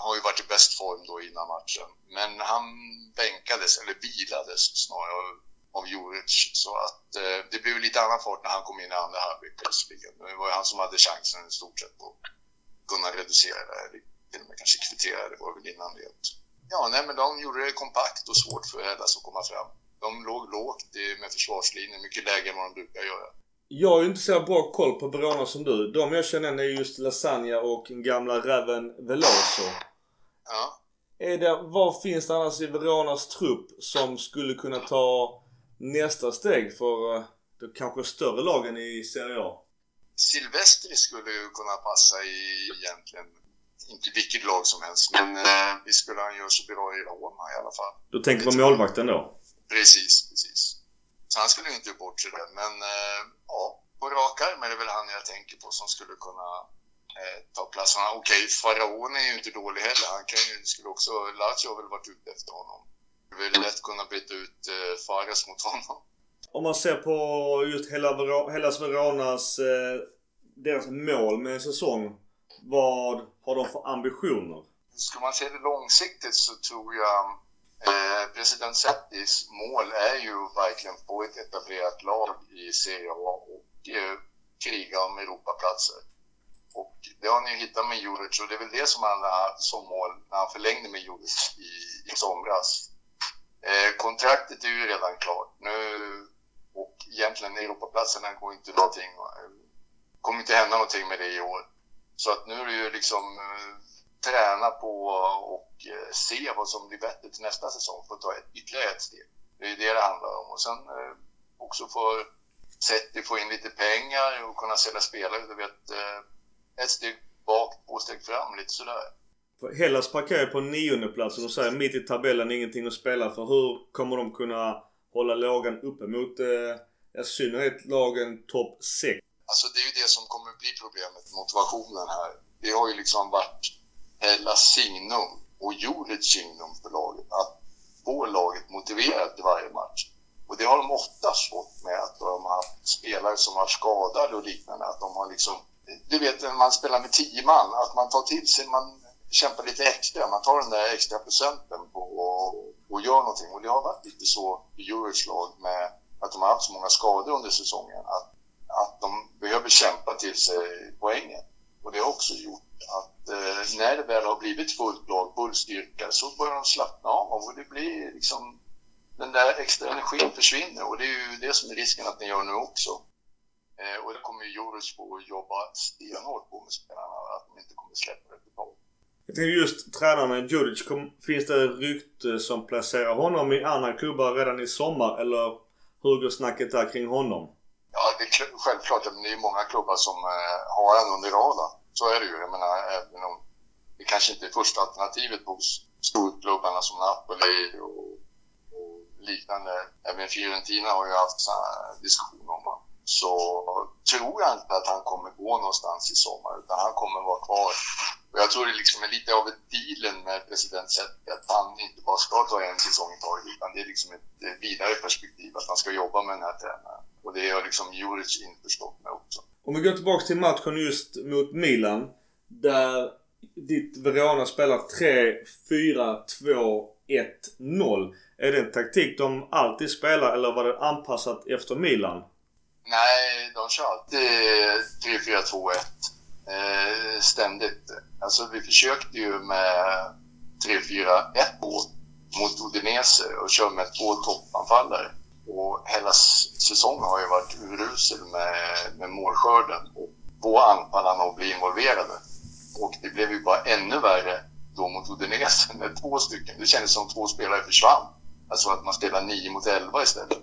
har ju varit i bäst form då innan matchen. Men han bänkades, eller vilades snarare, av Juric. Så att eh, det blev lite annan fart när han kom in i andra halvlek plötsligt. Det var ju han som hade chansen i stort sett att kunna reducera det, här. till och med kanske kvittera det var väl innan det. Ja, nej men de gjorde det kompakt och svårt för Hellas att komma fram. De låg lågt med försvarslinjen, mycket lägre än vad de brukar göra. Jag har ju inte så bra koll på Verona som du. De jag känner är just Lasagna och gamla räven Veloso. Ja. Är det, vad finns det annars i Veronas trupp som skulle kunna ta nästa steg för eh, de kanske större lagen i Serie A? Silvestri skulle ju kunna passa i egentligen, inte vilket lag som helst, men eh, vi skulle han göra så bra i Roma i alla fall. Du tänker på målvakten då? Precis, precis. Så han skulle ju inte bort sig där, men eh, ja, på rak arm är det väl han jag tänker på som skulle kunna eh, ta platserna. Okej, okay, Faraon är ju inte dålig heller. Han kan ju, skulle också, Lazio har väl varit ute efter honom. Det vill lätt kunna byta ut eh, Fares mot honom. Om man ser på just hela Hellas Veronas, eh, deras mål med en säsong. Vad har de för ambitioner? Ska man se det långsiktigt så tror jag Eh, president Settis mål är ju verkligen få ett etablerat lag i Serie A och eh, kriga om Europaplatser. Och det har ni ju hittat med Juric och det är väl det som han har som mål när han förlängde med Juric i, i somras. Eh, kontraktet är ju redan klart nu och egentligen Europaplatserna går inte någonting, eh, kommer inte hända någonting med det i år. Så att nu är det ju liksom eh, träna på och eh, se vad som blir bättre till nästa säsong för att ta ett, ytterligare ett steg. Det är det det handlar om. Och sen eh, också få Setti få in lite pengar och kunna sälja spelare. Du vet, eh, ett steg bak, två steg fram, lite sådär. Hellas parkerar på nionde plats och de säger mitt i tabellen ingenting att spela för. Hur kommer de kunna hålla lågan uppe mot i synnerhet lagen topp 6? Alltså det är ju det som kommer bli problemet, motivationen här. Det har ju liksom varit Eh, Hellas signum och Juric signum för laget att få laget motiverat i varje match. Och det har de oftast fått med att de har haft spelare som har skadade och liknande. Att de har liksom, du vet när man spelar med tio man, att man tar till sig, man kämpar lite extra. Man tar den där extra procenten på och, och gör någonting. Och det har varit lite så i Djurics lag med att de har haft så många skador under säsongen. Att, att de behöver kämpa till sig poängen. Och det har också gjort att eh, när det väl har blivit fullt lag, full styrka, så börjar de slappna av och det blir liksom den där extra energin försvinner och det är ju det som är risken att den gör nu också. Eh, och det kommer ju få jobba stenhårt på med spelarna, att de inte kommer släppa det totalt. Jag tänker just tränaren Djuric, finns det rykte som placerar honom i andra klubbar redan i sommar eller hur går snacket där kring honom? Ja, det är självklart. Det är många klubbar som eh, har han under radarn. Så är det ju. Jag menar, även om det kanske inte är första alternativet hos storklubbarna som Napoli och liknande. Även Fiorentina har ju haft diskussioner om honom. Så tror jag inte att han kommer gå någonstans i sommar utan han kommer vara kvar. Och jag tror det liksom är lite av ett dealen med president Zetterberg att han inte bara ska ta en säsong i taget utan det är liksom ett vidare perspektiv att han ska jobba med den här tränaren. Och det har liksom Juric införstått med också. Om vi går tillbaks till matchen just mot Milan. Där ditt Verona spelar 3-4-2 1-0. Är det en taktik de alltid spelar eller var det anpassat efter Milan? Nej, de kör alltid 3-4-2-1. Eh, ständigt. Alltså vi försökte ju med 3-4-1 mot Udinese och kör med två toppanfallare. Och hela säsongen har ju varit urusel med, med målskörden och få anfallarna att bli involverade. Och det blev ju bara ännu värre då mot Udinese med två stycken. Det kändes som två spelare försvann. Alltså att man spelar 9 mot 11 istället.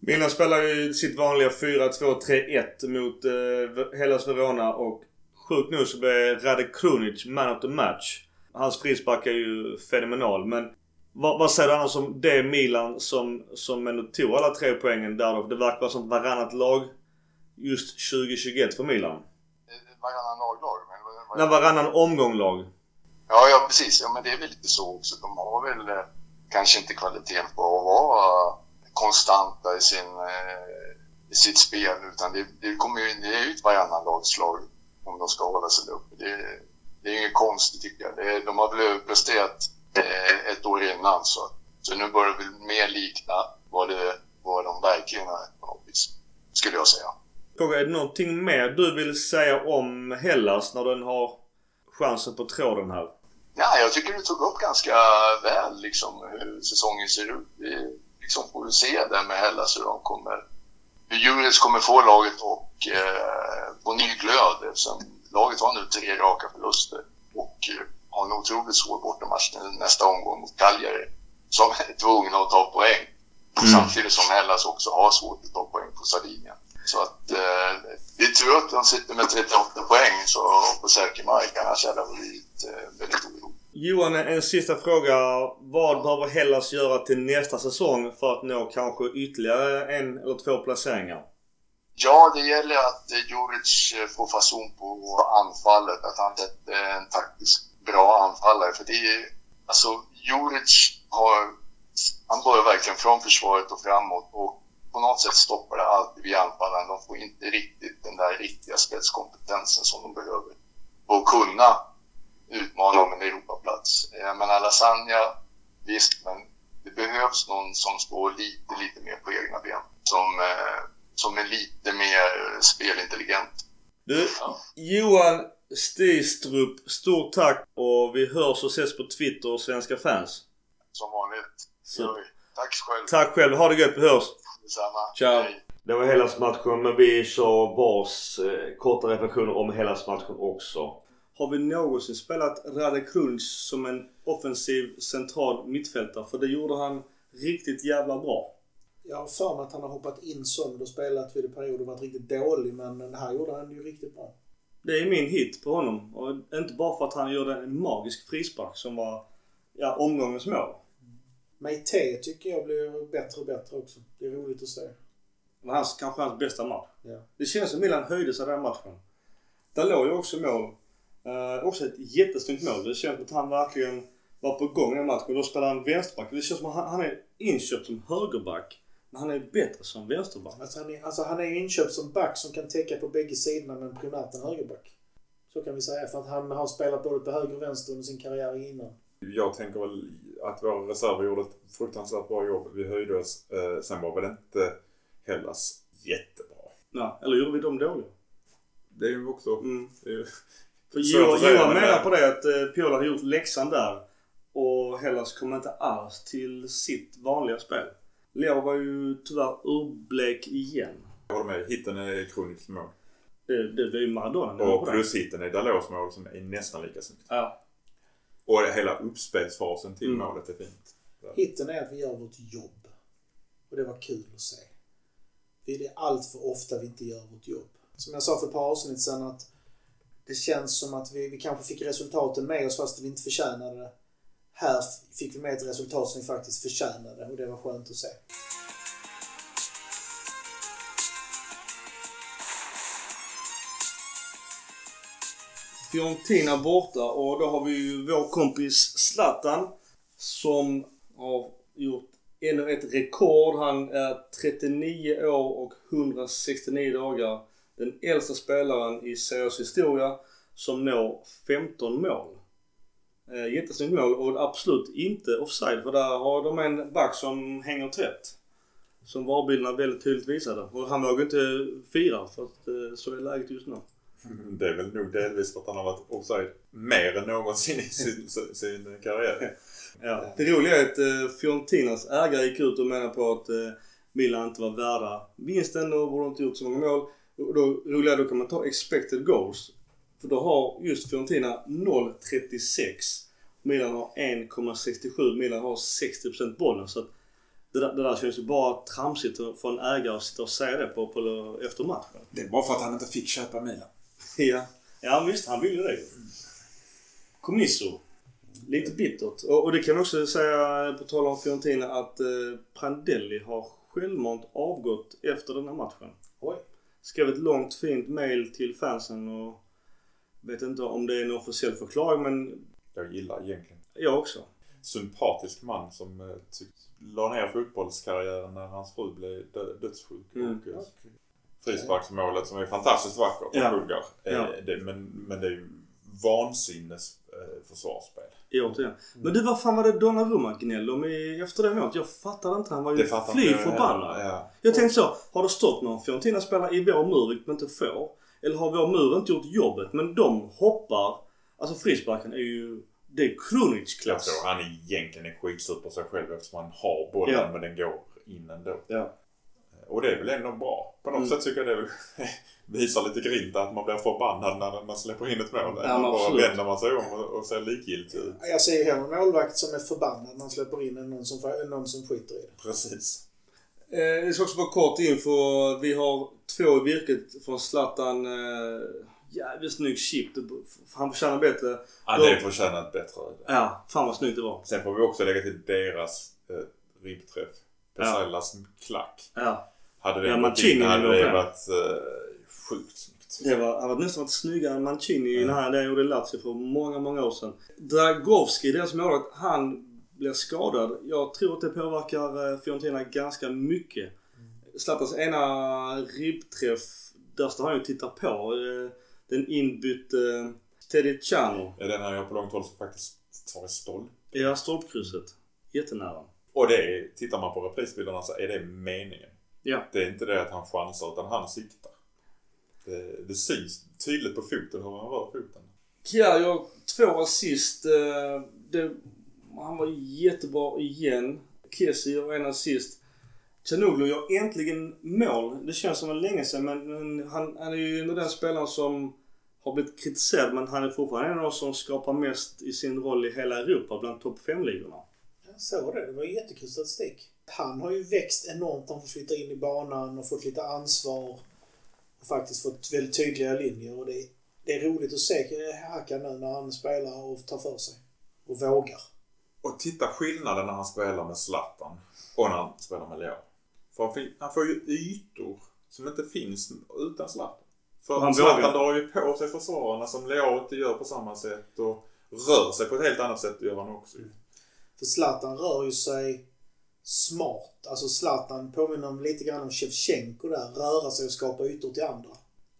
Milan spelar ju sitt vanliga 4-2-3-1 mot eh, Hellas Verona och sjukt nog så blev Rade Krunic man of the match. Hans frispark är ju fenomenal men vad, vad säger du annars om det Milan som, som ändå tog alla tre poängen där Det verkar vara som varannat lag just 2021 för Milan. Varannan laglag? Nej, varannan omgång lag. Ja, ja precis. Ja, men det är väl lite så också. De har väl eh, kanske inte kvaliteten på att vara konstanta i, sin, eh, i sitt spel utan det, det kommer ju, det är ju ett varannan lagslag om de ska hålla sig uppe. Det, det är inget konstigt tycker jag. Det, de har väl presterat eh, ett år innan så, så nu börjar det mer likna vad, det, vad de verkligen är på något vis, skulle jag säga. Är det någonting mer du vill säga om Hellas när den har chansen på tråden här? Ja, jag tycker du tog upp ganska väl liksom, hur säsongen ser ut. Vi liksom får se där med Hellas hur de kommer, hur Juris kommer få laget och eh, på ny glöd eftersom laget har nu tre raka förluster och eh, har en otroligt svår bortamatch nästa omgång mot Cagliari som är tvungna att ta poäng. Mm. Samtidigt som Hellas också har svårt att ta poäng på Sardinien. Så att eh, det är tur att de sitter med 38 poäng så på säker mark annars hade det blivit eh, väldigt oroligt. Johan, en sista fråga. Vad behöver Hellas göra till nästa säsong för att nå kanske ytterligare en eller två placeringar? Ja, det gäller att eh, Juric eh, får fason på anfallet, att han är en taktiskt bra anfallare. För det är, alltså, Juric har, han börjar verkligen från försvaret och framåt och på något sätt stoppar det alltid vid anfallaren. De får inte riktigt den där riktiga spetskompetensen som de behöver. Och kunna utmana om en Europaplats. Eh, men menar, Lasagna, visst, men det behövs någon som står lite, lite mer på egna ben. Som, eh, som är lite mer spelintelligent. Du, Ja. Johan Stistrup, stort tack och vi hörs och ses på Twitter och Svenska fans. Som vanligt. Så-. Tack själv. Tack själv, ha det gött, vi hörs! Detsamma. Ciao. Hej. Det var Hellas-matchen men vi kör vars eh, korta reflektioner om Hellas-matchen också. Har vi någonsin spelat Rade Krunic som en offensiv central mittfältare? För det gjorde han riktigt jävla bra. Jag har för mig att han har hoppat in sönder och spelat vid perioder och varit riktigt dålig men den här gjorde han ju riktigt bra. Det är min hit på honom. Och inte bara för att han gjorde en magisk frispark som var ja, omgångens mål. Meite tycker jag blir bättre och bättre också. Det är roligt att se. Var hans, kanske hans bästa match. Ja. Det känns som Milan höjde sig den matchen. Där låg ju också mål. Eh, också ett jättesnyggt mål. Det känns som att han verkligen var på gång i matchen. Då spelar han vänsterback. Det känns som att han, han är inköpt som högerback. Men han är bättre som vänsterback. Alltså han, är, alltså han är inköpt som back som kan täcka på bägge sidorna men primärt en högerback. Så kan vi säga för att han har spelat både på höger och vänster under sin karriär innan. Jag tänker väl att våra reserver gjorde ett fruktansvärt bra jobb. Vi höjde oss. Eh, sen var väl inte Hellas jättebra. Ja, eller gjorde vi dem dåliga? Det är ju också... Mm. Det är ju, För Johan, Johan men- menar på det att eh, Pioli hade gjort läxan där. Och Hellas kom inte alls till sitt vanliga spel. Leo var ju tyvärr urblek igen. jag håller med. Hitten är Krunics mål. Det, det, är ju Maradona. Och plushitten är Dalos mål som är nästan lika snyggt. Ja. Och hela uppspelsfasen till Mm. målet är fint. Hitten är att vi gör vårt jobb. Och det var kul att se. Det är allt för ofta vi inte gör vårt jobb. Som jag sa för ett par avsnitt sedan att det känns som att vi, vi kanske fick resultaten med oss fast vi inte förtjänade det. Här fick vi med ett resultat som vi faktiskt förtjänade och det var skönt att se. Fiorentina borta och då har vi ju vår kompis Zlatan som har gjort ännu ett rekord. Han är 39 år och 169 dagar. Den äldsta spelaren i Seriös historia som når 15 mål. Eh, jättesnyggt mål och absolut inte offside för där har de en back som hänger tätt. Som VAR-bilderna väldigt tydligt visade. Och han vågar inte fira för att eh, så är läget just nu. Det är väl nog delvis för att han har varit offside mer än någonsin i sin, sin, karriär. Ja. Det roliga är att eh, Fiorentinas ägare gick ut och menade på att eh, Milan inte var värda vinsten och borde inte gjort så många mål. Och då, roliga då kan man ta expected goals. För då har just Fiorentina 0,36. Milan har 1,67. Milan har 60% bollen. Så att det, där, det där känns ju bara tramsigt för en ägare att sitta och säga det på, på, efter matchen. Det är bara för att han inte fick köpa Milan. Ja. ja visst, han vill ju det. Comiso. Lite bittert. Och, och det kan vi också säga på tal om Fiorentina att eh, Prandelli har självmant avgått efter den här matchen. Oj. Skrev ett långt fint mail till fansen och vet inte om det är en officiell förklaring men Jag gillar egentligen. jag också. Sympatisk man som eh, tyck, la ner fotbollskarriären när hans fru blev dö, dödssjuk. Mm. Och, eh, frisparksmålet som är fantastiskt vackert och Ja. Bulgar. Eh, Ja. det, men, men det är ju vansinnes eh, försvarsspel. Återigen. Men du, vad fan var det Donnarumma gnällde om i, efter det målet? Jag fattade inte. Han var ju fly förbannad. Ja. Jag tänkte så, har det stått någon Fiorentina-spelare i vår mur vilket man inte får? Eller har vår mur inte gjort jobbet? Men de hoppar. Alltså frisparken är ju... Det är Krunic Jag tror han egentligen är skitsur på sig själv eftersom han har bollen Ja. men den går in ändå. Ja. Och det är väl ändå bra. På något Mm. sätt tycker jag det visar lite grint att man blir förbannad när man släpper in ett mål. Ja, man absolut. vänder man sig om och, och ser likgiltig ut. Jag ser ju hellre målvakt som är förbannad när han släpper in än någon som, någon som skiter i det. Precis. Eh, det ska också vara kort info. Vi har två i virket från Zlatan. Eh, jävligt snygg chip. Han förtjänar bättre. Ja, det förtjänar ett bättre. Ja, fan vad snyggt det var. Sen får vi också lägga till deras eh, ribbträff. Pesallas klack. Ja. Hade det Ja, gått in hade det med. varit uh, sjukt snyggt. Det var, han var nästan varit snyggare än Mancini Mm. när han gjorde Lazio för många, många år sedan. Dragowski, deras målvakt, han blir skadad. Jag tror att det påverkar eh, Fiorentina ganska mycket. Zlatans ena ribbträff, där står han ju och tittar på. eh, Den inbytte eh, Tedicano. Ja, den här jag på långt håll som faktiskt tar i stolp. Ja, stolpkrysset. Jättenära. Och det är, tittar man på reprisbilderna så är det meningen. Ja. Det är inte det att han chansar utan han siktar. Det, det syns tydligt på foten hur han rör foten. Ja, jag två assist. eh, han var jättebra igen. Kessie gör en assist. Chanoglu gör äntligen mål. Det känns som en länge sedan men, men han, han är ju ändå den spelaren som har blivit kritiserad men han är fortfarande en av de som skapar mest i sin roll i hela Europa bland topp 5-ligorna. Jag såg det. Det var jättekul statistik. Han har ju växt enormt. Han har fått flytta in i banan och fått lite ansvar. Och faktiskt fått väldigt tydliga linjer. Och det, det är roligt att se Hakan nu när han spelar och tar för sig. Och vågar. Och titta skillnaden när han spelar med Zlatan och när han spelar med Leo. För han, han får ju ytor som inte finns utan Zlatan. För han Zlatan drar ju på sig försvararna som Leo inte gör på samma sätt och rör sig på ett helt annat sätt gör han också ju. För Zlatan rör ju sig smart. Alltså Zlatan påminner om lite grann om Shevchenko där. Röra sig och skapa ytor till andra.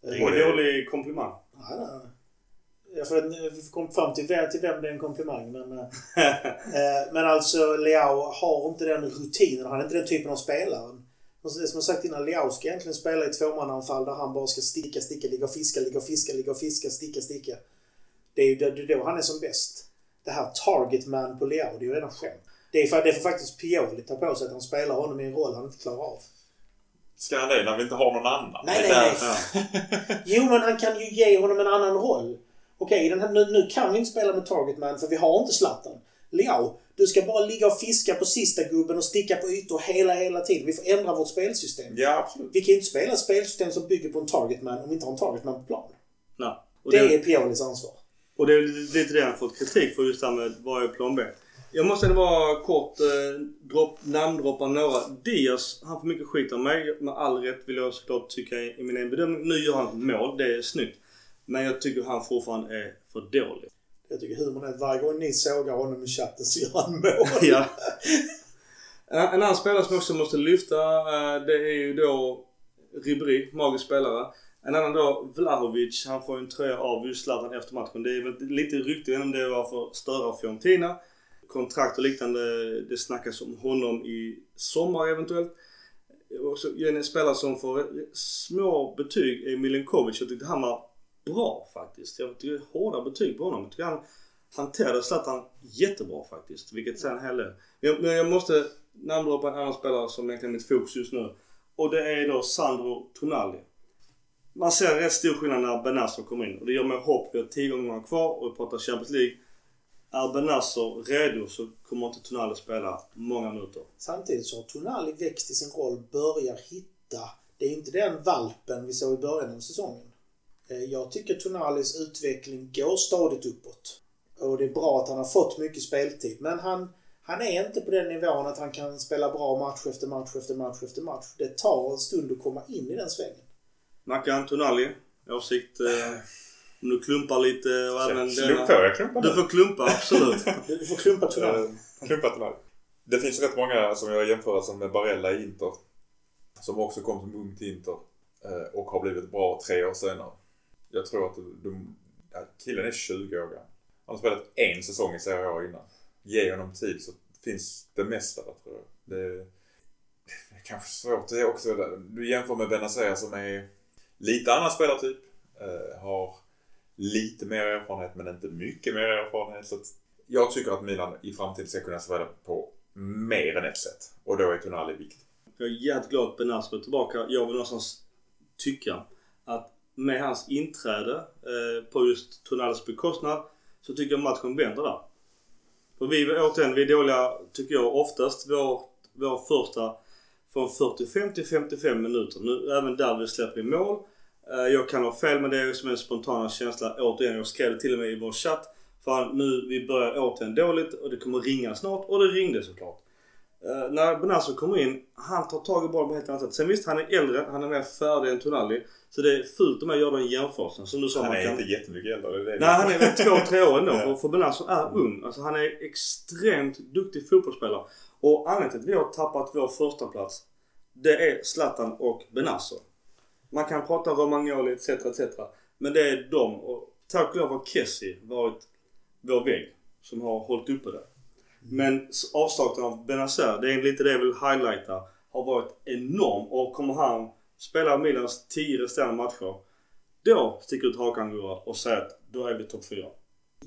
Det är Eh, ingen dålig komplimang. Nej, nej. Jag får komma fram till till vem det är en komplimang. Men, eh, eh, men alltså Leao har inte den rutinen. Han är inte den typen av spelare. Och så Det som jag sagt innan, Leao ska egentligen spela i tvåmannaanfall där han bara ska sticka, sticka, ligga och fiska, ligga och fiska, ligga och fiska, sticka, sticka. Det är ju det, det är då han är som bäst. Det här target man på Leao, det är ju redan skämt. Det är, det får faktiskt Pioli ta på sig att han spelar honom i en roll han inte klarar av. Ska han det när vi inte har någon annan? Nej, nej, nej. Jo, men han kan ju ge honom en annan roll. Okej, här, nu, nu kan vi inte spela med target man för vi har inte Zlatan. Leao, du ska bara ligga och fiska på sista gubben och sticka på ytor hela, hela tiden. Vi får ändra vårt spelsystem. Ja, absolut. Vi kan ju inte spela ett spelsystem som bygger på en target man om vi inte har en target man på plan. Nej. Det det- är Piolis ansvar. Och det är lite det han fått kritik för just det här med vad är plan B. Jag måste ändå bara kort eh, drop, namndroppa några. Diaz, han får mycket skit av mig. Med all rätt vill jag såklart tycka i i min egen bedömning. Nu gör han ett mål, det är snyggt. Men jag tycker han fortfarande är för dålig. Jag tycker humorn är att varje gång ni sågar honom i chatten så gör han mål. ja. En annan spelare som också måste lyfta eh, det är ju då Ribéry, magisk spelare. En annan då Vlahovic, han får ju en tröja av just Zlatan efter matchen. Det är väl lite rykte, om det var för att störa Fiorentina. Kontrakt och liknande, det snackas om honom i sommar eventuellt. Också en spelare som får små betyg är Milinkovic. Jag tyckte han var bra faktiskt. Jag tycker hårda betyg på honom. Jag tycker han hanterade Zlatan jättebra faktiskt. Vilket säger en hel del. Men men jag måste namndroppa en annan spelare som egentligen är mitt fokus just nu. Och det är då Sandro Tonali. Man ser rätt stor skillnad när Benazzo kommer in. Och det gör mig hopp. Vi har 10 gånger kvar och vi pratar Champions League. Är Benazzo redo så kommer inte Tonali spela många minuter. Samtidigt så har Tonali växt i sin roll, börjar hitta. Det är inte den valpen vi såg i början av säsongen. Eh, Jag tycker Tonalis utveckling går stadigt uppåt. Och det är bra att han har fått mycket speltid. Men han, han är inte på den nivån att han kan spela bra match efter match efter match efter match. Det tar en stund att komma in i den svängen. Mackan Tonali. Åsikt? Eh, om du klumpar lite och även Klump på, jag klumpar Du får klumpa, absolut. Du får klumpa Tonali. Eh, Klumpat den här. Det finns rätt många som jag jämför som med Barella i Inter. Som också kom som ung till Inter. Och har blivit bra tre år senare. Jag tror att de, ja, killen är 20 år gammal. Han har spelat en säsong i Serie A innan. Ge honom tid så finns det mesta där tror jag. Det, det är kanske svårt det är också. Där. Du jämför med Benazer som är lite annan spelartyp. Eh, har lite mer erfarenhet men inte mycket mer erfarenhet. Så att jag tycker att Milan i framtiden ska kunna spela på mer än ett sätt. Och då är Tonali viktig. Jag är jävligt glad att Benazer är tillbaka. Jag vill någonstans tycka att med hans inträde eh, på just Tonalis bekostnad så tycker jag matchen vänder där. För vi, återigen, vi är dåliga, tycker jag, oftast vår, vår första från 45 till 55 minuter. Nu, även där vi släpper vi mål. Eh, jag kan ha fel men det är som en spontana känsla. Återigen, jag skrev det till och med i vår chatt. För nu, vi börjar återigen dåligt och det kommer ringa snart. Och det ringde såklart. Uh, när Benazzo kommer in, han tar tag i bollen på ett helt annat sätt. Sen visst, han är äldre, han är mer färdig än Tonali. Så det är fult om jag gör den jämförelsen. Som du sa, Han är kan... inte jättemycket äldre. Det är det. Nej, han är väl två, tre år ändå. För, för Benazzo är ung. Alltså han är extremt duktig fotbollsspelare. Och anledningen till att vi har tappat vår första plats det är Zlatan och Benazzo. Man kan prata Romagnoli etc. etc. Men det är de. Och tack och lov har Kessie varit vår vägg som har hållit uppe det. Men avsaknaden av Benazer, det är lite det jag vill highlighta, har varit enorm. Och kommer han spela Milans 10 resterande matcher, då sticker ut hakan Gurra och säger att då är vi topp 4.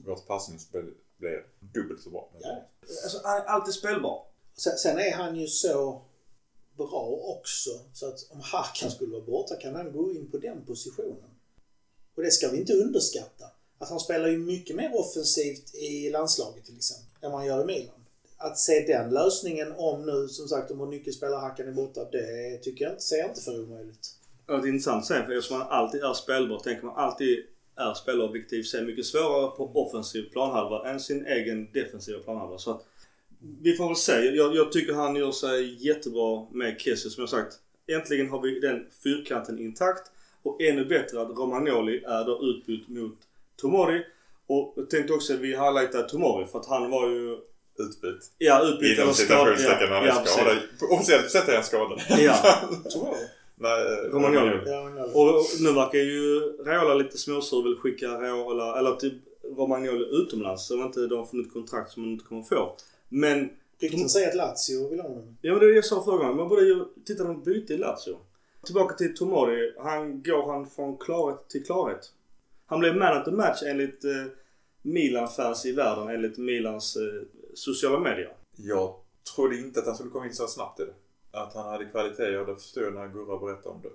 Vårt passningsspel blir dubbelt så bra. Ja. Alltså, han är alltid spelbar. Sen, sen är han ju så bra också så att om Hakan skulle vara borta kan han gå in på den positionen. Och det ska vi inte underskatta. Att han spelar ju mycket mer offensivt i landslaget till exempel än vad han gör i Milan. Att se den lösningen om nu som sagt om vår nyckelspelare Hakan är borta, det tycker jag inte, ser jag inte för omöjligt. Ja, det är intressant att säga för eftersom man alltid är spelbar tänker man alltid är spelobjektiv, ser mycket svårare på offensiv planhalva än sin egen defensiva planhalva. Så att vi får väl se. Jag, jag tycker han gör sig jättebra med Kessie som jag sagt. Äntligen har vi den fyrkanten intakt. Och ännu bättre att Romagnoli är då utbytt mot Tomori. Och jag tänkte också att vi highlightade Tomori för att han var ju Utbytt. Ja, utbytt Inom citationstecken när han är skadad. Officiellt sett är han skadad. Ja. Tror Nej, Romagnoli. jag. Ja, Och nu verkar ju Raiola lite småsur och vill skicka Raiola, eller typ Romagnoli utomlands så inte de har funnit kontrakt som man inte kommer få. Men, Rykten säger att Lazio vill ha honom. ja men det är det jag sa förra gången, man borde ju titta på byte i Lazio. Tillbaka till Tomori, han går han från klarhet till klarhet. Han blev man of the match enligt eh, Milan-fans i världen, enligt Milans eh, sociala medier. Jag trodde inte att han skulle komma in så snabbt i det. Att han hade kvaliteter, det förstod jag när Gurra berättade om det.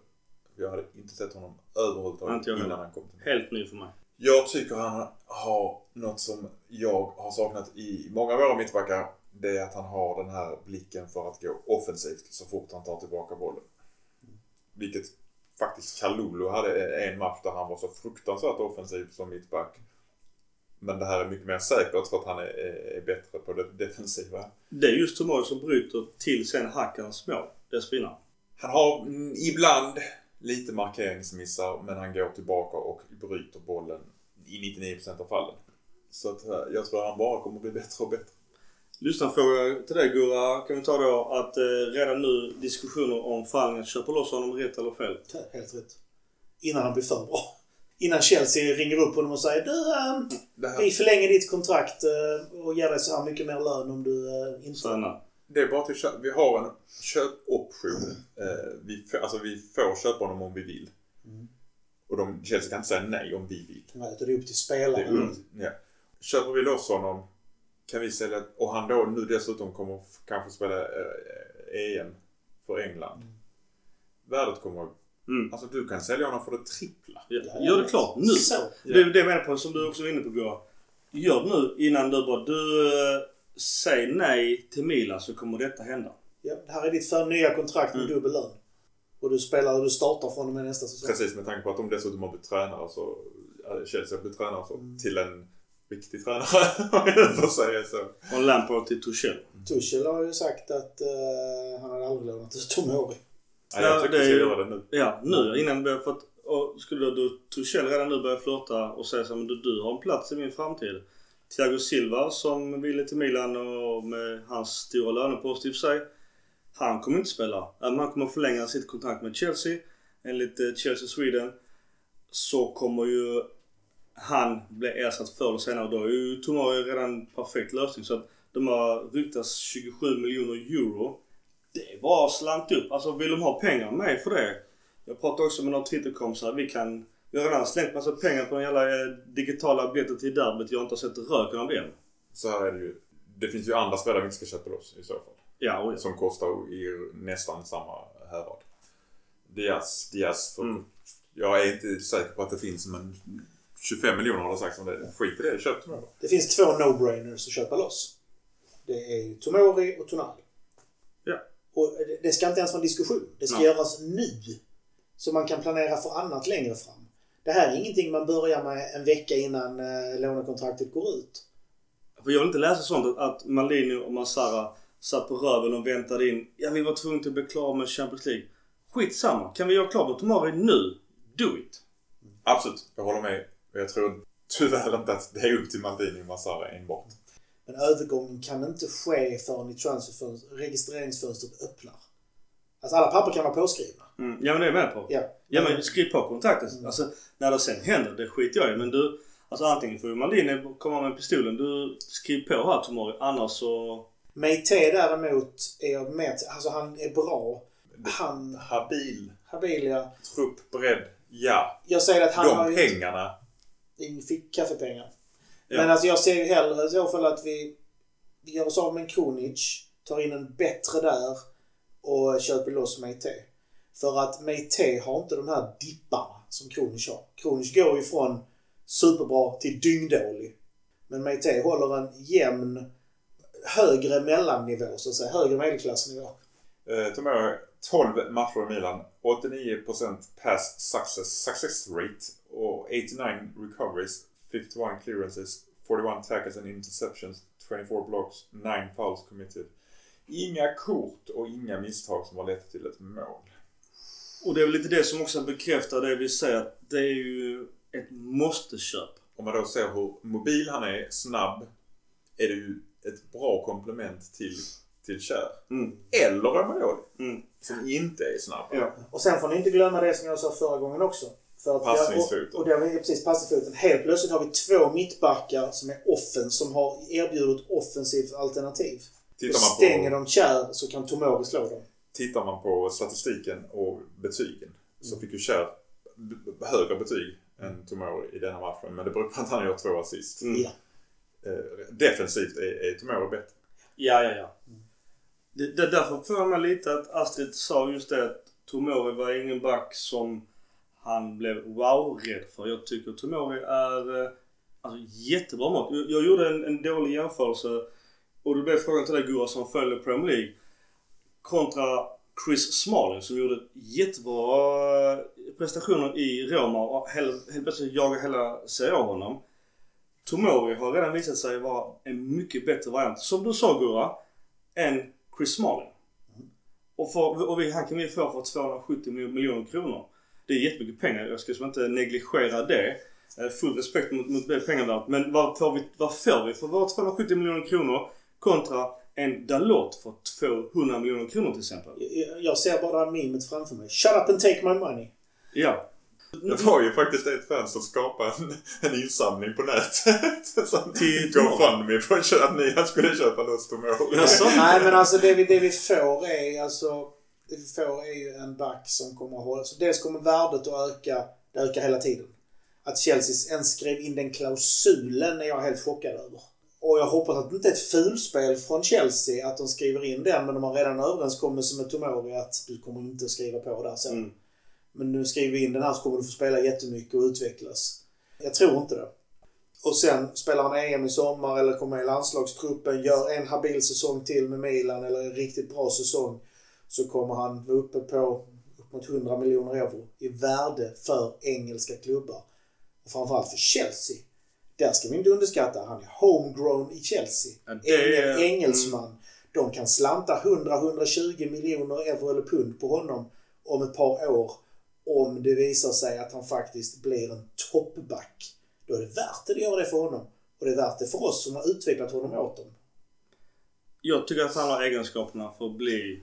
Jag hade inte sett honom överhuvudtaget innan han kom till mig. Helt ny för mig. Jag tycker han har något som jag har saknat i många av våra mittbackar. Det är att han har den här blicken för att gå offensivt så fort han tar tillbaka bollen. Vilket faktiskt Kalulu hade en match där han var så fruktansvärt offensiv som mittback. Men det här är mycket mer säkert för att han är, är bättre på det defensiva. Det är just Tomori som bryter till sen Hackans mål, dessförinnan. Han har mm, ibland lite markeringsmissar men han går tillbaka och bryter bollen i 99% av fallen. Så att, eh, jag tror att han bara kommer bli bättre och bättre. Lyssnarfråga till dig Gurra kan vi ta då att eh, redan nu diskussioner om fallen att köpa loss honom rätt eller fel. Helt rätt. Innan han blir för bra. Innan Chelsea ringer upp honom och säger du, Det, här, vi förlänger ditt kontrakt eh, och ger dig så här mycket mer lön om du eh, inte... Stanna. det är bara till köp. Vi har en köpoption. Eh, vi, alltså vi får köpa honom om vi vill. Och de, Chelsea kan inte säga nej om vi vill. Nej, det är upp till Det spelaren. är upp, ja. Köper vi loss honom kan vi sälja och han då nu dessutom kommer kanske spela eh, EM för England. Värdet kommer Mm. Alltså du kan sälja honom för det trippla. Ja, Ja, gör det klart nu. Så. Det är det jag menar på som du också var inne på Gurra. Gör det nu innan du bara du eh, säg nej till Milan så kommer detta hända. Ja, det här är ditt för nya kontrakt med Mm. dubbel lön. Och du spelar och du startar från och med nästa säsong. Precis med tanke på att de dessutom har blivit tränare så ja, Chelsea har blivit tränare så, till en riktig tränare om jag får säga så. Från Lampard till Tuchel. Tuchel har ju sagt att eh, han hade aldrig lånat ut Tomori. Ja, jag Ja, tycker det vi är ska göra det nu. Ja, nu innan vi har fått... Och skulle då, Tuchel redan nu börja flörta och säga så men du, du har en plats i min framtid. Thiago Silva som ville till Milan och med hans stora lönepost i och för sig. Han kommer inte spela. Även om han kommer förlänga sitt kontrakt med Chelsea. Enligt eh, Chelsea Sweden. Så kommer ju han bli ersatt förr eller senare. Då är ju Tomori redan en perfekt lösning. Så att de har ryktats 27 miljoner euro. Det är bara slant upp. Alltså vill de ha pengar med för det. Jag pratade också med några Twitterkompisar. Vi kan... Vi har redan slängt massa pengar på den jävla eh, digitala biljetten till derbyt. Jag har inte sett röken av den. Så här är det ju. Det finns ju andra spelare vi inte ska köpa loss i så fall. Ja, och Som kostar i nästan samma härad. Diaz, Diaz för, Mm. Jag är inte säker på att det finns men 25 miljoner har det sagts om det. Skit i det, köp då. Det finns två no-brainers att köpa loss. Det är Tomori och Tonali. Ja. Och det- ska inte ens vara en diskussion. Det ska Nej. göras nu. Så man kan planera för annat längre fram. Det här är ingenting man börjar med en vecka innan eh, lånekontraktet går ut. För jag vill inte läsa sånt att, att Malini och Massara satt på röven och väntade in. Ja, vi var tvungna att bli klara med Champions League. Skitsamma. Kan vi göra klart med Tomori nu? Do it! Absolut, jag håller med. Och Jag tror tyvärr inte att det är upp till Maldini och Massara enbart. Men övergången kan inte ske förrän i registreringsfönstret öppnar. Alltså alla papper kan vara påskrivna. Mm. Ja men det är jag med på. Ja. Ja men skriv på kontraktet. Alltså när det sen händer, det skiter jag i. Men du, alltså antingen får ju Maldini komma med pistolen. Du skriv på här Tomori. Annars så... Meite däremot är jag med Alltså han är bra. Han... Habil, Habil ja. trupp, bredd, ja. Jag säger att han De har ju pengarna. Inte fick kaffepengar. Ja. Men alltså jag ser ju hellre i så fall att vi, vi gör oss av med en Kronic, tar in en bättre där och köper loss Meite. För att Meite har inte de här dipparna som Kronic har. Kronic går ju från superbra till dyngdålig. Men Meite håller en jämn, högre mellannivå så att säga. Högre medelklassnivå. Eh, Tomori, 12 matcher i Milan. 89% pass success, success rate och 89 recoveries, 51 clearances, 41 tackles and interceptions, 24 blocks, 9 fouls committed. Inga kort och inga misstag som har lett till ett mål. Och det är väl lite det som också bekräftar det vi säger att det är ju ett måste-köp. Om man då ser hur mobil han är, snabb, är det ju ett bra komplement till, till Kjär. Mm. Eller Romagnoli, Mm. Som inte är snabb. Ja. Och sen får ni inte glömma det som jag sa förra gången också. För att Passningsfoten. Och, och det var precis passningsfoten. Helt plötsligt har vi två mittbackar som är offen, som har erbjudit offensivt alternativ. Tittar och man, stänger på, de kär så kan Tomori slå dem. tittar man på statistiken och betygen så fick ju Kjär b- högre betyg än Tomori i denna matchen. Men det beror på att han gör två assist. Mm. Ja. Eh, defensivt är, är Tomori bättre. Ja, ja, ja. Det, det, därför får jag mig lite att Astrid sa just det att Tomori var ingen back som han blev wow-rädd för. Jag tycker Tomori är eh, alltså, jättebra mått. Jag, jag gjorde en, en dålig jämförelse och då blev frågan till dig Gurra som följer Premier League. Kontra Chris Smalling som gjorde jättebra eh, prestationer i Roma och helt, helt plötsligt jagade hela Serie A honom. Tomori har redan visat sig vara en mycket bättre variant, som du sa Gurra, än Chris Smalling. Och, för, och vi, han kan vi få för 270 mil- miljoner kronor. Det är jättemycket pengar. Jag ska liksom inte negligera det. Eh, Full respekt mot, mot det pengarna. Men vad får, vi, vad får vi för våra 270 miljoner kronor kontra en Dalot för 200 miljoner kronor till exempel? Jag- Jag ser bara memet framför mig. Shut up and take my money. Ja. Det var ju faktiskt ett fan som skapade en, en insamling på nätet. Som Till GoFundMe för att ni skulle köpa loss Tomori. Jaså? Nej men alltså det vi, det vi får är alltså... Det vi får är ju en back som kommer att hålla... Så dels kommer värdet att öka. Det ökar hela tiden. Att Chelsea ens skrev in den klausulen är jag helt chockad över. Och jag hoppas att det inte är ett fulspel från Chelsea att de skriver in den men de har redan en överenskommelse med Tomori att du kommer inte att skriva på där sen. Mm. Men nu skriver vi in den här så kommer du få spela jättemycket och utvecklas. Jag tror inte det. Och sen spelar han EM i sommar eller kommer med i landslagstruppen, gör en habil säsong till med Milan eller en riktigt bra säsong. Så kommer han vara uppe på upp mot 100 miljoner euro i värde för engelska klubbar. Och framförallt för Chelsea. Där ska vi inte underskatta. Han är homegrown i Chelsea. Ja, det är- Engel, engelsman. De kan slanta 100-120 miljoner euro eller pund på honom om ett par år. Om det visar sig att han faktiskt blir en toppback. Då är det värt att göra det för honom. Och det är värt det för oss som har utvecklat honom åt dem. Jag tycker att han har egenskaperna för att bli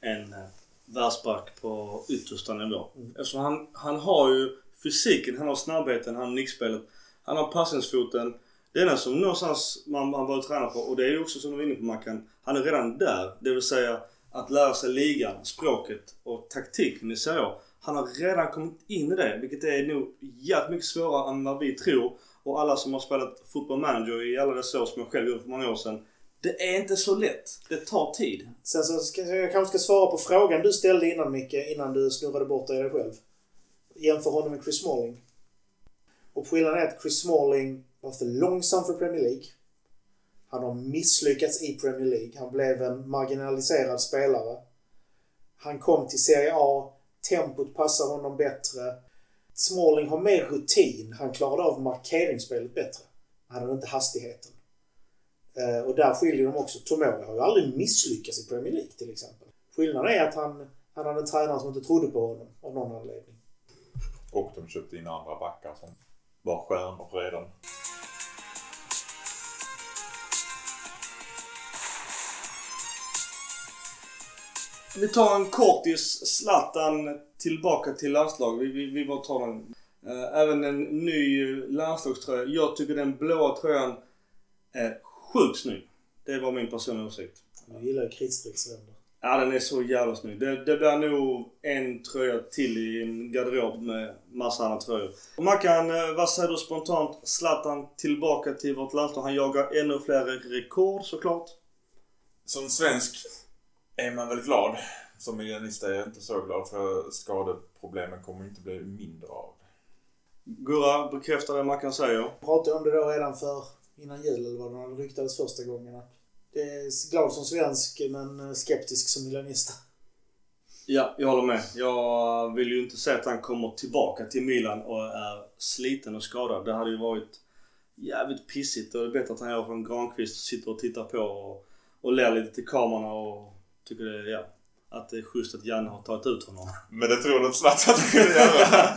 en eh, världsback på yttersta nivå. Eftersom han, han har ju fysiken, han har snabbheten, han har nickspelet, han har passningsfoten. Det enda som någonstans man, man bör träna på, och det är ju också som du var inne på Mackan, han är redan där. Det vill säga att lära sig ligan, språket och taktiken i Serie. Han har redan kommit in i det, vilket är nog jävligt mycket svårare än vad vi tror. Och alla som har spelat football manager i alla dessa år som jag själv gjorde för många år sedan. Det är inte så lätt. Det tar tid. Sen så ska jag kanske ska svara på frågan du ställde innan Micke, innan du snurrade bort dig dig själv. Jämför honom med Chris Smalling. Och skillnaden är att Chris Smalling var för långsam för Premier League. Han har misslyckats i Premier League. Han blev en marginaliserad spelare. Han kom till Serie A. Tempot passar honom bättre. Smalling har mer rutin. Han klarade av markeringsspelet bättre. Han hade inte hastigheten. Eh, och där skiljer de också. Tomori har ju aldrig misslyckats i Premier League till exempel. Skillnaden är att han, han hade en tränare som inte trodde på honom av någon anledning. Och de köpte in andra backar som var stjärnor redan. Vi tar en kortis. Zlatan tillbaka till landslag. Vi, vi, vi bara tar den. Eh, Även en ny landslagströja. Jag tycker den blåa tröjan är sjukt snygg. Det var min personliga åsikt. Jag gillar ju kritstrecksränder. Ja, den är så jävla snygg. Det, det blir nog en tröja till i en garderob med massa andra tröjor. Och Mackan, eh, vad säger du spontant? Zlatan tillbaka till vårt landslag. Han jagar ännu fler rekord såklart. Som svensk är man väl glad. Som miljonist är jag inte så glad för skadeproblemen kommer inte bli mindre av. Gurra bekräftar det Mackan säger. Jag pratade om det då redan för innan jul eller vad det ryktades första gången. Att det är glad som svensk men skeptisk som milanista. Ja, jag håller med. Jag vill ju inte säga att han kommer tillbaka till Milan och är sliten och skadad. Det hade ju varit jävligt pissigt och det är bättre att han gör från Granqvist och sitter och tittar på och, och ler lite till kamerorna och tycker det är, ja, att det är schysst att Janne har tagit ut honom. Men det tror du inte Zlatan skulle göra?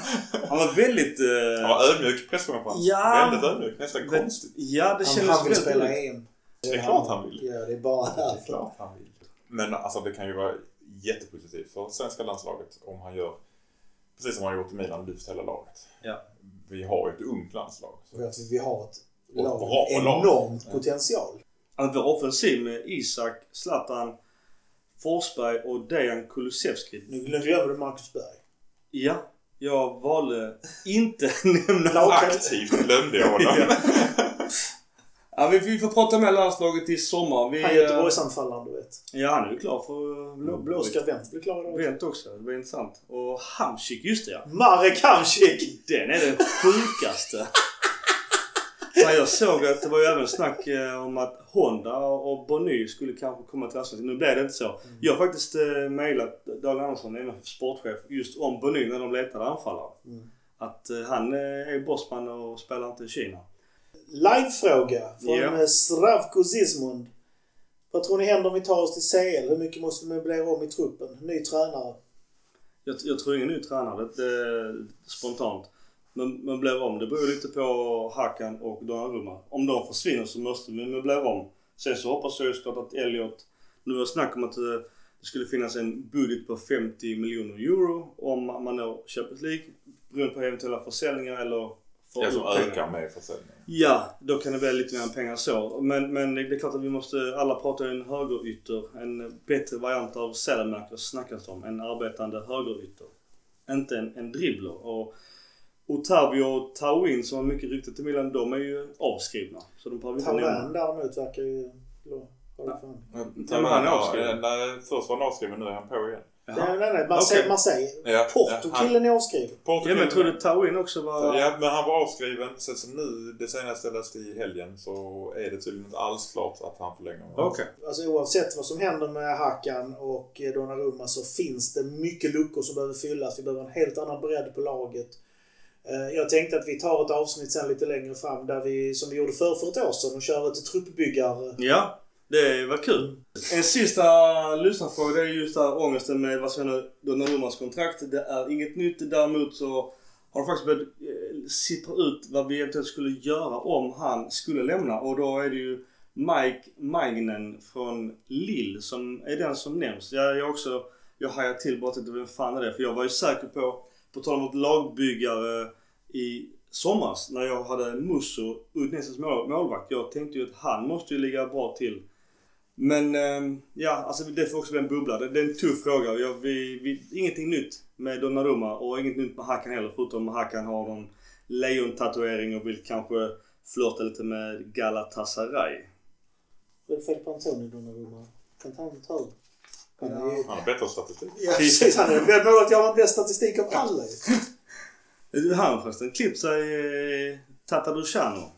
Han var väldigt... Eh, Han var ödmjuk i presskonferensen. Ja. Väldigt ödmjuk. Nästan Men- konstigt. Ja, det Han, kändes han vill spela. EM. Det är klart han vill. Ja, det är bara Det är därför. klart han vill. Men alltså det kan ju vara jättepositivt för svenska landslaget om han gör precis som han har gjort i Milan, lyft hela laget. Ja. Vi har ju ett ungt landslag. Vi har ett Och lag med lag. enormt potential. Att vår offensiv med Isak, Zlatan, Forsberg och Dejan Kulusevski. Nu glömmer du Marcus Berg. Ja, jag valde inte nämna Lag- Aktivt glömde jag honom. Ja, vi, vi får prata med landslaget i sommar. Vi, Han eh, Göteborgsanfallaren du vet. Ja, han är ju klar för blå, Blåvitt. Oskar Wendt blir klar idag. Vänt också. Det var intressant. Och Hamsik, just det ja. Marek Hamsik! Den är den sjukaste. Fan, jag såg att det var ju även snack eh, om att Honda och Bonny skulle kanske komma till landslaget. Nu blev det inte så. Jag har faktiskt eh, mejlat Daniel Andersson, en sportchef, just om Bonny när de letade anfallare. Mm. Att eh, han är bossman och spelar inte i Kina. Livefråga från Ja. ja. Sravko Zismund. Vad tror ni händer om vi tar oss till CL? Hur mycket måste vi möblera om i truppen? Ny tränare. Jag, jag tror ingen ny tränare. Det är spontant. Men, men blir om. Det beror lite på Hakan och Donnarumma. Om de försvinner så måste vi möblera om. Sen så hoppas jag ju såklart att Elliot... Nu var snack om att eh, det skulle finnas en budget på 50 miljoner euro om man når Champions League. Beroende på eventuella försäljningar eller... får Det som ökar med försäljningen. Ja, då kan det bli lite mer pengar så. Men, men det är klart att vi måste, alla pratar en högerytter. En bättre variant av Sälenmark snackas om. En arbetande högerytter. Inte en, en dribbler. Och Otavio och Tawin som har mycket rykte till Milan, de är ju avskrivna. Så de behöver inte nämna. Däremot verkar ju... Han är avskriven. Nej, först var han avskriven, nu är han på igen. Nej, nej, nej. Marseille. Okej. Marseille. Ja, Porto. ja, han- Killen är avskriven. Porto Ja men jag trodde Tawin också var... Ja, men han var avskriven. Sen så nu, det senaste jag läste i helgen, så är det tydligen inte alls klart att han förlänger. Okej. Alltså oavsett vad som händer med Hakan och Donnarumma så finns det mycket luckor som behöver fyllas. Vi behöver en helt annan bredd på laget. Eh, Jag tänkte att vi tar ett avsnitt sen lite längre fram där vi, som vi gjorde för, för ett år sedan, och kör ett truppbyggar... Ja, det var kul. En sista lyssnarfråga det är just där ångesten med vad som händer Donnarummas kontrakt. Det är inget nytt. Däremot så har det faktiskt börjat eh, sippra ut vad vi eventuellt skulle göra om han skulle lämna. Och då är det ju Mike Magnen från Lille som är den som nämns. Jag, jag också, jag hajar till bara till vem fan är det? För jag var ju säker på, på tal om vårt lagbyggare i somras när jag hade Musso, Udnesens mål, målvakt. Jag tänkte ju att han måste ju ligga bra till. Men eh, ja, alltså det får också bli en bubbla. Det, det är en tuff fråga. Jag, vi, vi, ingenting nytt med Donnarumma och inget nytt med Hakan heller. Förutom att Hakan har någon lejontatuering och vill kanske flörta lite med Galatasaray. Vad är det fel på Antonio Donnarumma? Kan inte han ta? Han har bättre statistik. Ja, precis. Han är målet jag har bäst statistik av alla. Han förresten klippt sig eh, Tata Luciano.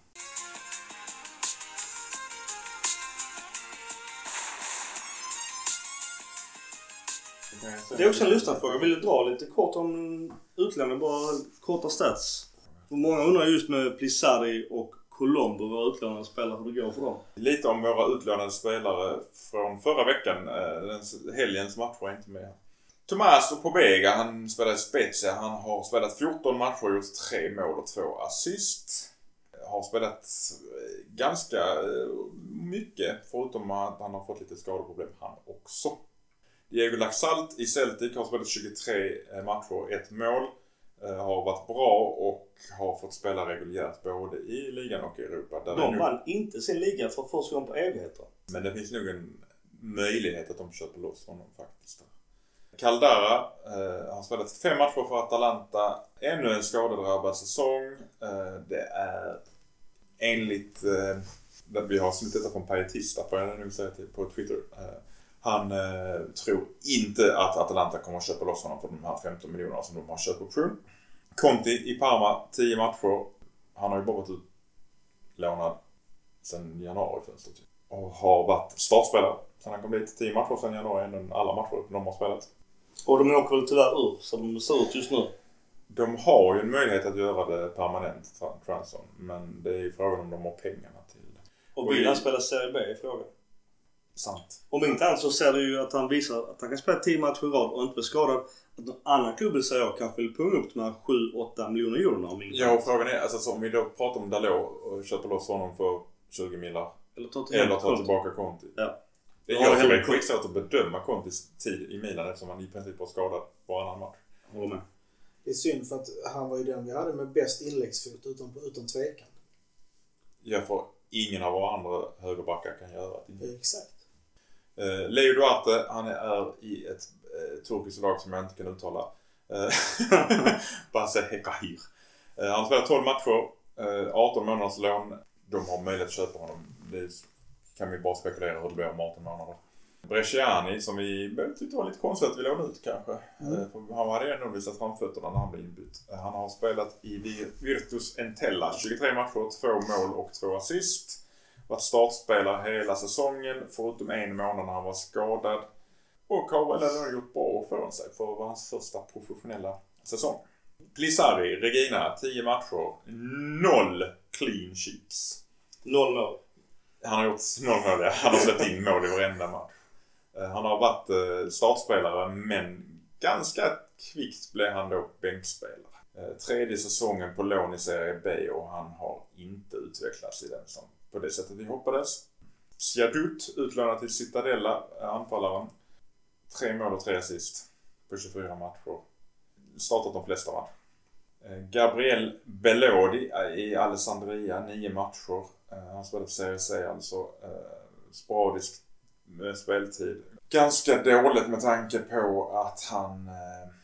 Det är också en lyssnarfråga. Vill dra lite kort om utlämning. Bara korta stats. Många undrar just med Plissari och Colombo, våra utlånade spelare, hur det går för dem. Lite om våra utlånade spelare från förra veckan. Eh, den- Helgens matcher är inte med. Tomas Pobega, han spelar i Spezia. Han har spelat 14 matcher och gjort 3 mål och 2 assist. Har spelat eh, ganska eh, mycket, förutom att han har fått lite skadeproblem han också. Diego Laxalt i Celtic har spelat 23 matcher, ett mål. Eh, Har varit bra och har fått spela reguljärt både i ligan och i Europa. Där är De nog- vann inte sin liga för första gången på evigheter. men det finns nog en möjlighet att de köper loss honom faktiskt. Caldara eh, har spelat fem matcher för Atalanta. Ännu en skadedrabbad säsong. Eh, det är enligt... Eh, vi har snutt detta från Pietista får jag nog säga till, på Twitter. Eh, han eh, tror inte att Atalanta kommer att köpa loss honom för de här 15 miljonerna som de har köpoption. Conti i Parma, 10 matcher. Han har ju bara varit utlånad sen januari-fönstret. Och har varit startspelare sen han kom dit. 10 matcher sen januari, ändå alla matcher de har spelat. Och de åker väl tyvärr ur som det ser ut just nu. De har ju en möjlighet att göra det permanent, tra- transfer. Men det är ju frågan om de har pengarna till det. Och vill han spela Serie B i frågan. Sant. Om inte annat så ser du ju att han visar att han kan spela 10 matcher i rad och inte bli skadad. Att någon annan klubb säger jag kanske vill punga upp de här 7-8 miljoner eurona om inte Ja, och frågan är, alltså, så om vi då pratar om Dalot och köper loss honom för 20 millar. Eller ta till Eller tar tillbaka Conti. Ja. Det jag som det är skitsvårt att bedöma Contis tid i Milan eftersom han i princip var skadad varannan match. Håller med. Det är synd för att han var ju den vi hade med bäst inläggsfot utan, utan tvekan. Ja, för ingen av våra andra högerbackar kan göra det. Exakt. Eh, Leo Duarte, han är i ett eh, turkiskt lag som jag inte kan uttala. Eh, Base Hekahir. Eh, han har spelat 12 matcher, eh, 18 månaders lån. De har möjlighet att köpa honom. Det kan vi bara spekulera hur det blir om 18 månader. Bresciani som vi tyckte var lite konstigt att vi lånade ut kanske. Eh, för Han hade ändå visat framfötterna när han blev inbytt. Eh, Han har spelat i Vir- Virtus Entella 23 matcher, 2 mål och 2 assist. Varit startspelare hela säsongen förutom en månad när han var skadad. Och har väl ändå gjort bra ifrån sig för att vara hans första professionella säsong. Plissari, Regina, 10 matcher, 0 clean sheets. Noll mål. Han har gjort noll mål, ja. Han har släppt in mål i varenda match. Eh, Han har varit eh, startspelare men ganska kvickt blev han då bänkspelare. Eh, Tredje säsongen på lån i Serie B och han har inte utvecklats i den som på det sättet vi hoppades. Siadut utlånad till Citadella, anfallaren. Tre mål och tre assist på 24 matcher. Startat de flesta matcher. Eh, Gabriel Belodi i Alessandria, nio matcher. Eh, han spelade för Serie C alltså. Eh, sporadisk speltid. Ganska dåligt med tanke på att han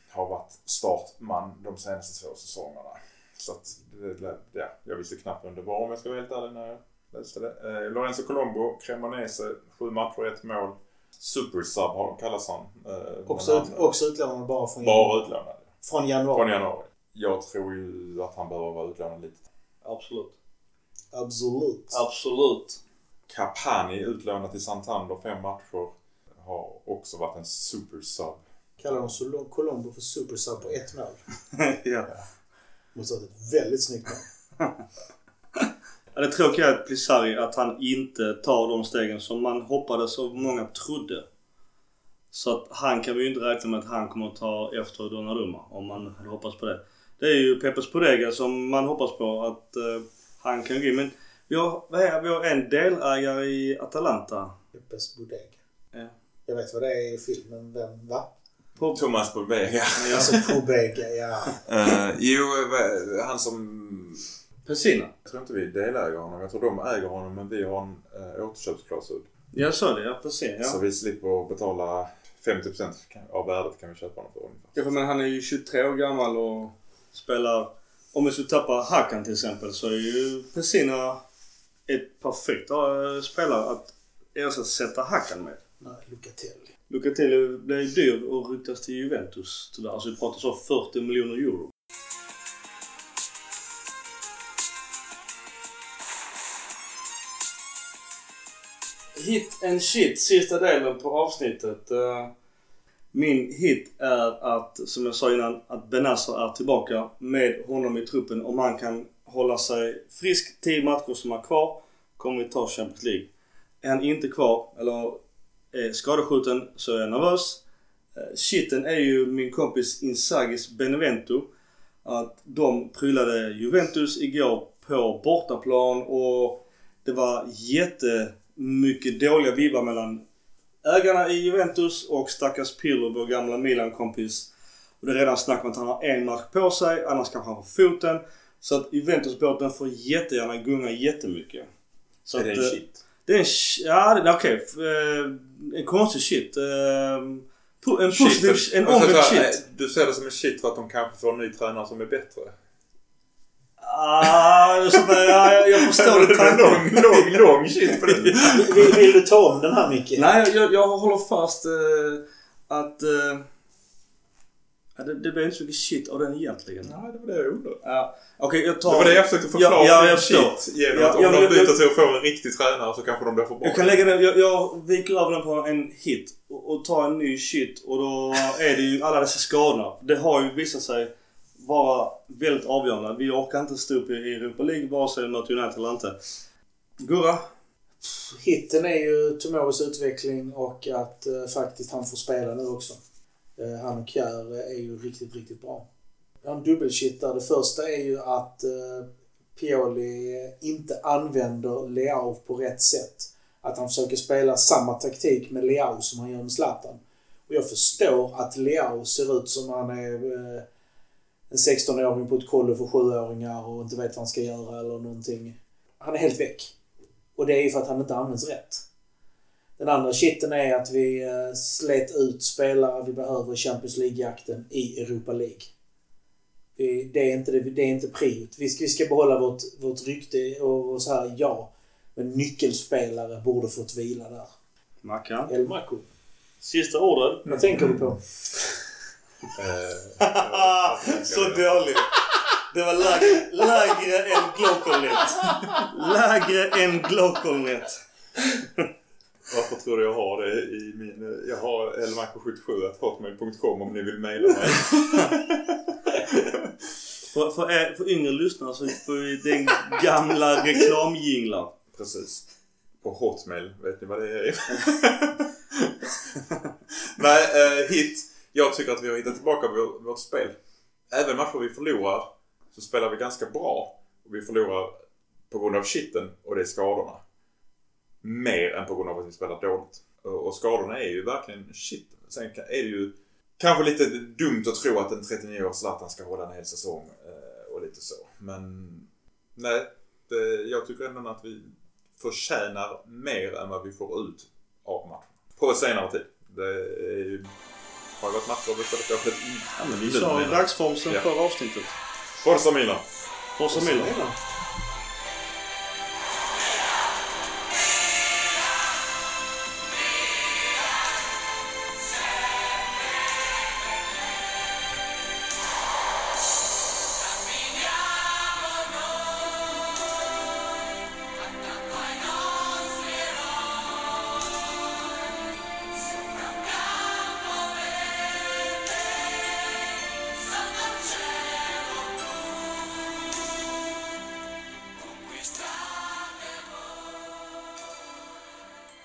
har varit startman de senaste två säsongerna. Så att, det, ja, jag visste knappt vem det var om jag ska vara helt ärlig när jag läste det. Eh, Lorenzo Colombo, Cremonese, sju matcher, ett mål. Supersub har- kallas han. Eh, Också, ut, han- också utlånad bara från, Bara utlånad. från januari. Från januari. Jag tror ju att han behöver vara utlånad lite. Absolut. Absolut. Absolut. Capani utlånad till Santander fem matcher. Har också varit en supersub. Kallar de Colombo för supersub på ett mål. ja. Måste ha ett väldigt snyggt mål. Ja, Det tråkiga är att Plissari att han inte tar de stegen som man hoppades och många trodde. Så att han kan vi ju inte räkna med att han kommer att ta efter Donnarumma om man hade hoppats på det. Det är ju Peppes Podega som man hoppas på att eh, han kan gå in. Men vi har, vi har en delägare i Atalanta. Peppes Bodega. Ja. Jag vet vad det är i filmen. Vem? Va? På, Thomas Bolbega. Alltså Pobega, ja. Uh, jo, eh, han som... Pessina. Jag tror inte vi deläger honom. Jag tror de äger honom men vi har en uh, återköpsklausul. Jag sa det, ja precis. Så Ja. vi slipper betala 50% av värdet kan vi köpa honom för ungefär. Ja, men han är ju 23 år gammal och spelar... Om vi skulle tappa Hakan till exempel så är ju Pessina ett perfekt eh, spelare att ersätta Hakan med. Nej, Lucatelli. Lucatelli blev ju dyr och ryktas till Juventus tyvärr. Alltså vi pratar så 40 miljoner euro. Hit and shit, sista delen på avsnittet. Eh, min hit är att, som jag sa innan, att Benazer är tillbaka med honom i truppen. Om han kan hålla sig frisk 10 matcher som är kvar kommer vi ta Champions League. Är han inte kvar, eller är skadeskjuten, så är jag nervös. Eh, shiten Shitten är ju min kompis Insagis Benevento. Att de pryllade Juventus igår på bortaplan och det var jätte jättemycket dåliga vibbar mellan ägarna i Juventus och stackars Pirlo, vår gamla Milan-kompis. Och det är redan snack om att han har en match på sig, annars kanske han får foten. Så att Juventus-båten får jättegärna gunga jättemycket. Så är det att, en eh, shit? det är en... Ja, det- okej. f- eh, en konstig shit. Eh, po- en positiv... Shit. En omvänd shit. eh, Du ser det som en shit för att de kanske får en ny tränare som är bättre. Ah, så, förstår det tanken. lång, lång, lång shit på det. Vill, vill du ta om den här Micke? Nej, jag, jag håller fast eh, att... Eh, det, det blir inte så mycket shit av den egentligen. Nej, det var det jag undrade. Ja, Okej, jag tar... Det var det jag försökte förklara Ja, ja, jag shit. Genom Ja, att om ja, de byter jag- till att få en riktig tränare så kanske de blir för bra. Jag kan lägga den, jag, jag viker över den på en hit och, och tar en ny shit och då är det ju alla dessa skadorna. Det har ju visat sig vara väldigt avgörande. Vi orkar inte stå upp i Europa League vare sig mot United eller inte. Gurra? Hitten är ju Tomores utveckling och att eh, faktiskt han får spela nu också. Eh, han och Kjär är ju riktigt, riktigt bra. Jag har en där. Det första är ju att eh, Pioli inte använder Leao på rätt sätt. Att han försöker spela samma taktik med Leao som han gör med Zlatan. Och jag förstår att Leao ser ut som han är eh, en 16-åring på ett kollo för 7-åringar och inte vet vad han ska göra eller någonting. Han är helt väck. Och det är ju för att han inte används rätt. Den andra shitten är att vi eh, slet ut spelare vi behöver i Champions League-jakten i Europa League. Det, är inte, det, det är inte priot. Vi ska, vi ska behålla vårt, vårt rykte och, och så här, ja. Men nyckelspelare borde fått vila där. Mackan? El Maco. Sista ordet? Vad tänker du på? Eh, Så dåligt. Det var lägre, lägre än Glockolnet. Lägre än Glockolnet. Varför tror du jag har det i min... Jag har elmacko77hotmail.com om ni vill mejla mig. För, för, er, för yngre lyssnare så får vi den gamla reklamjinglar. Precis. På Hotmail, vet ni vad det är? Nej, eh, hit. Jag tycker att vi har hittat tillbaka vår, vårt spel. Även matcher vi förlorar så spelar vi ganska bra. Och vi förlorar på grund av shitten och det är skadorna. Mer än på grund av att vi spelar dåligt. Och, skadorna är ju verkligen shit. Sen är det ju kanske lite dumt att tro att en 39-årig Zlatan ska hålla en hel säsong eh, och lite så. Men nej, det, jag tycker ändå att vi förtjänar mer än vad vi får ut av matchen. På senare tid. Det är ju, har ju varit matcher dåligt innan. Ja, men vi sa jag. dagsform sen Ja. förra avsnittet. Forza Milan! Forza Milan. Milan.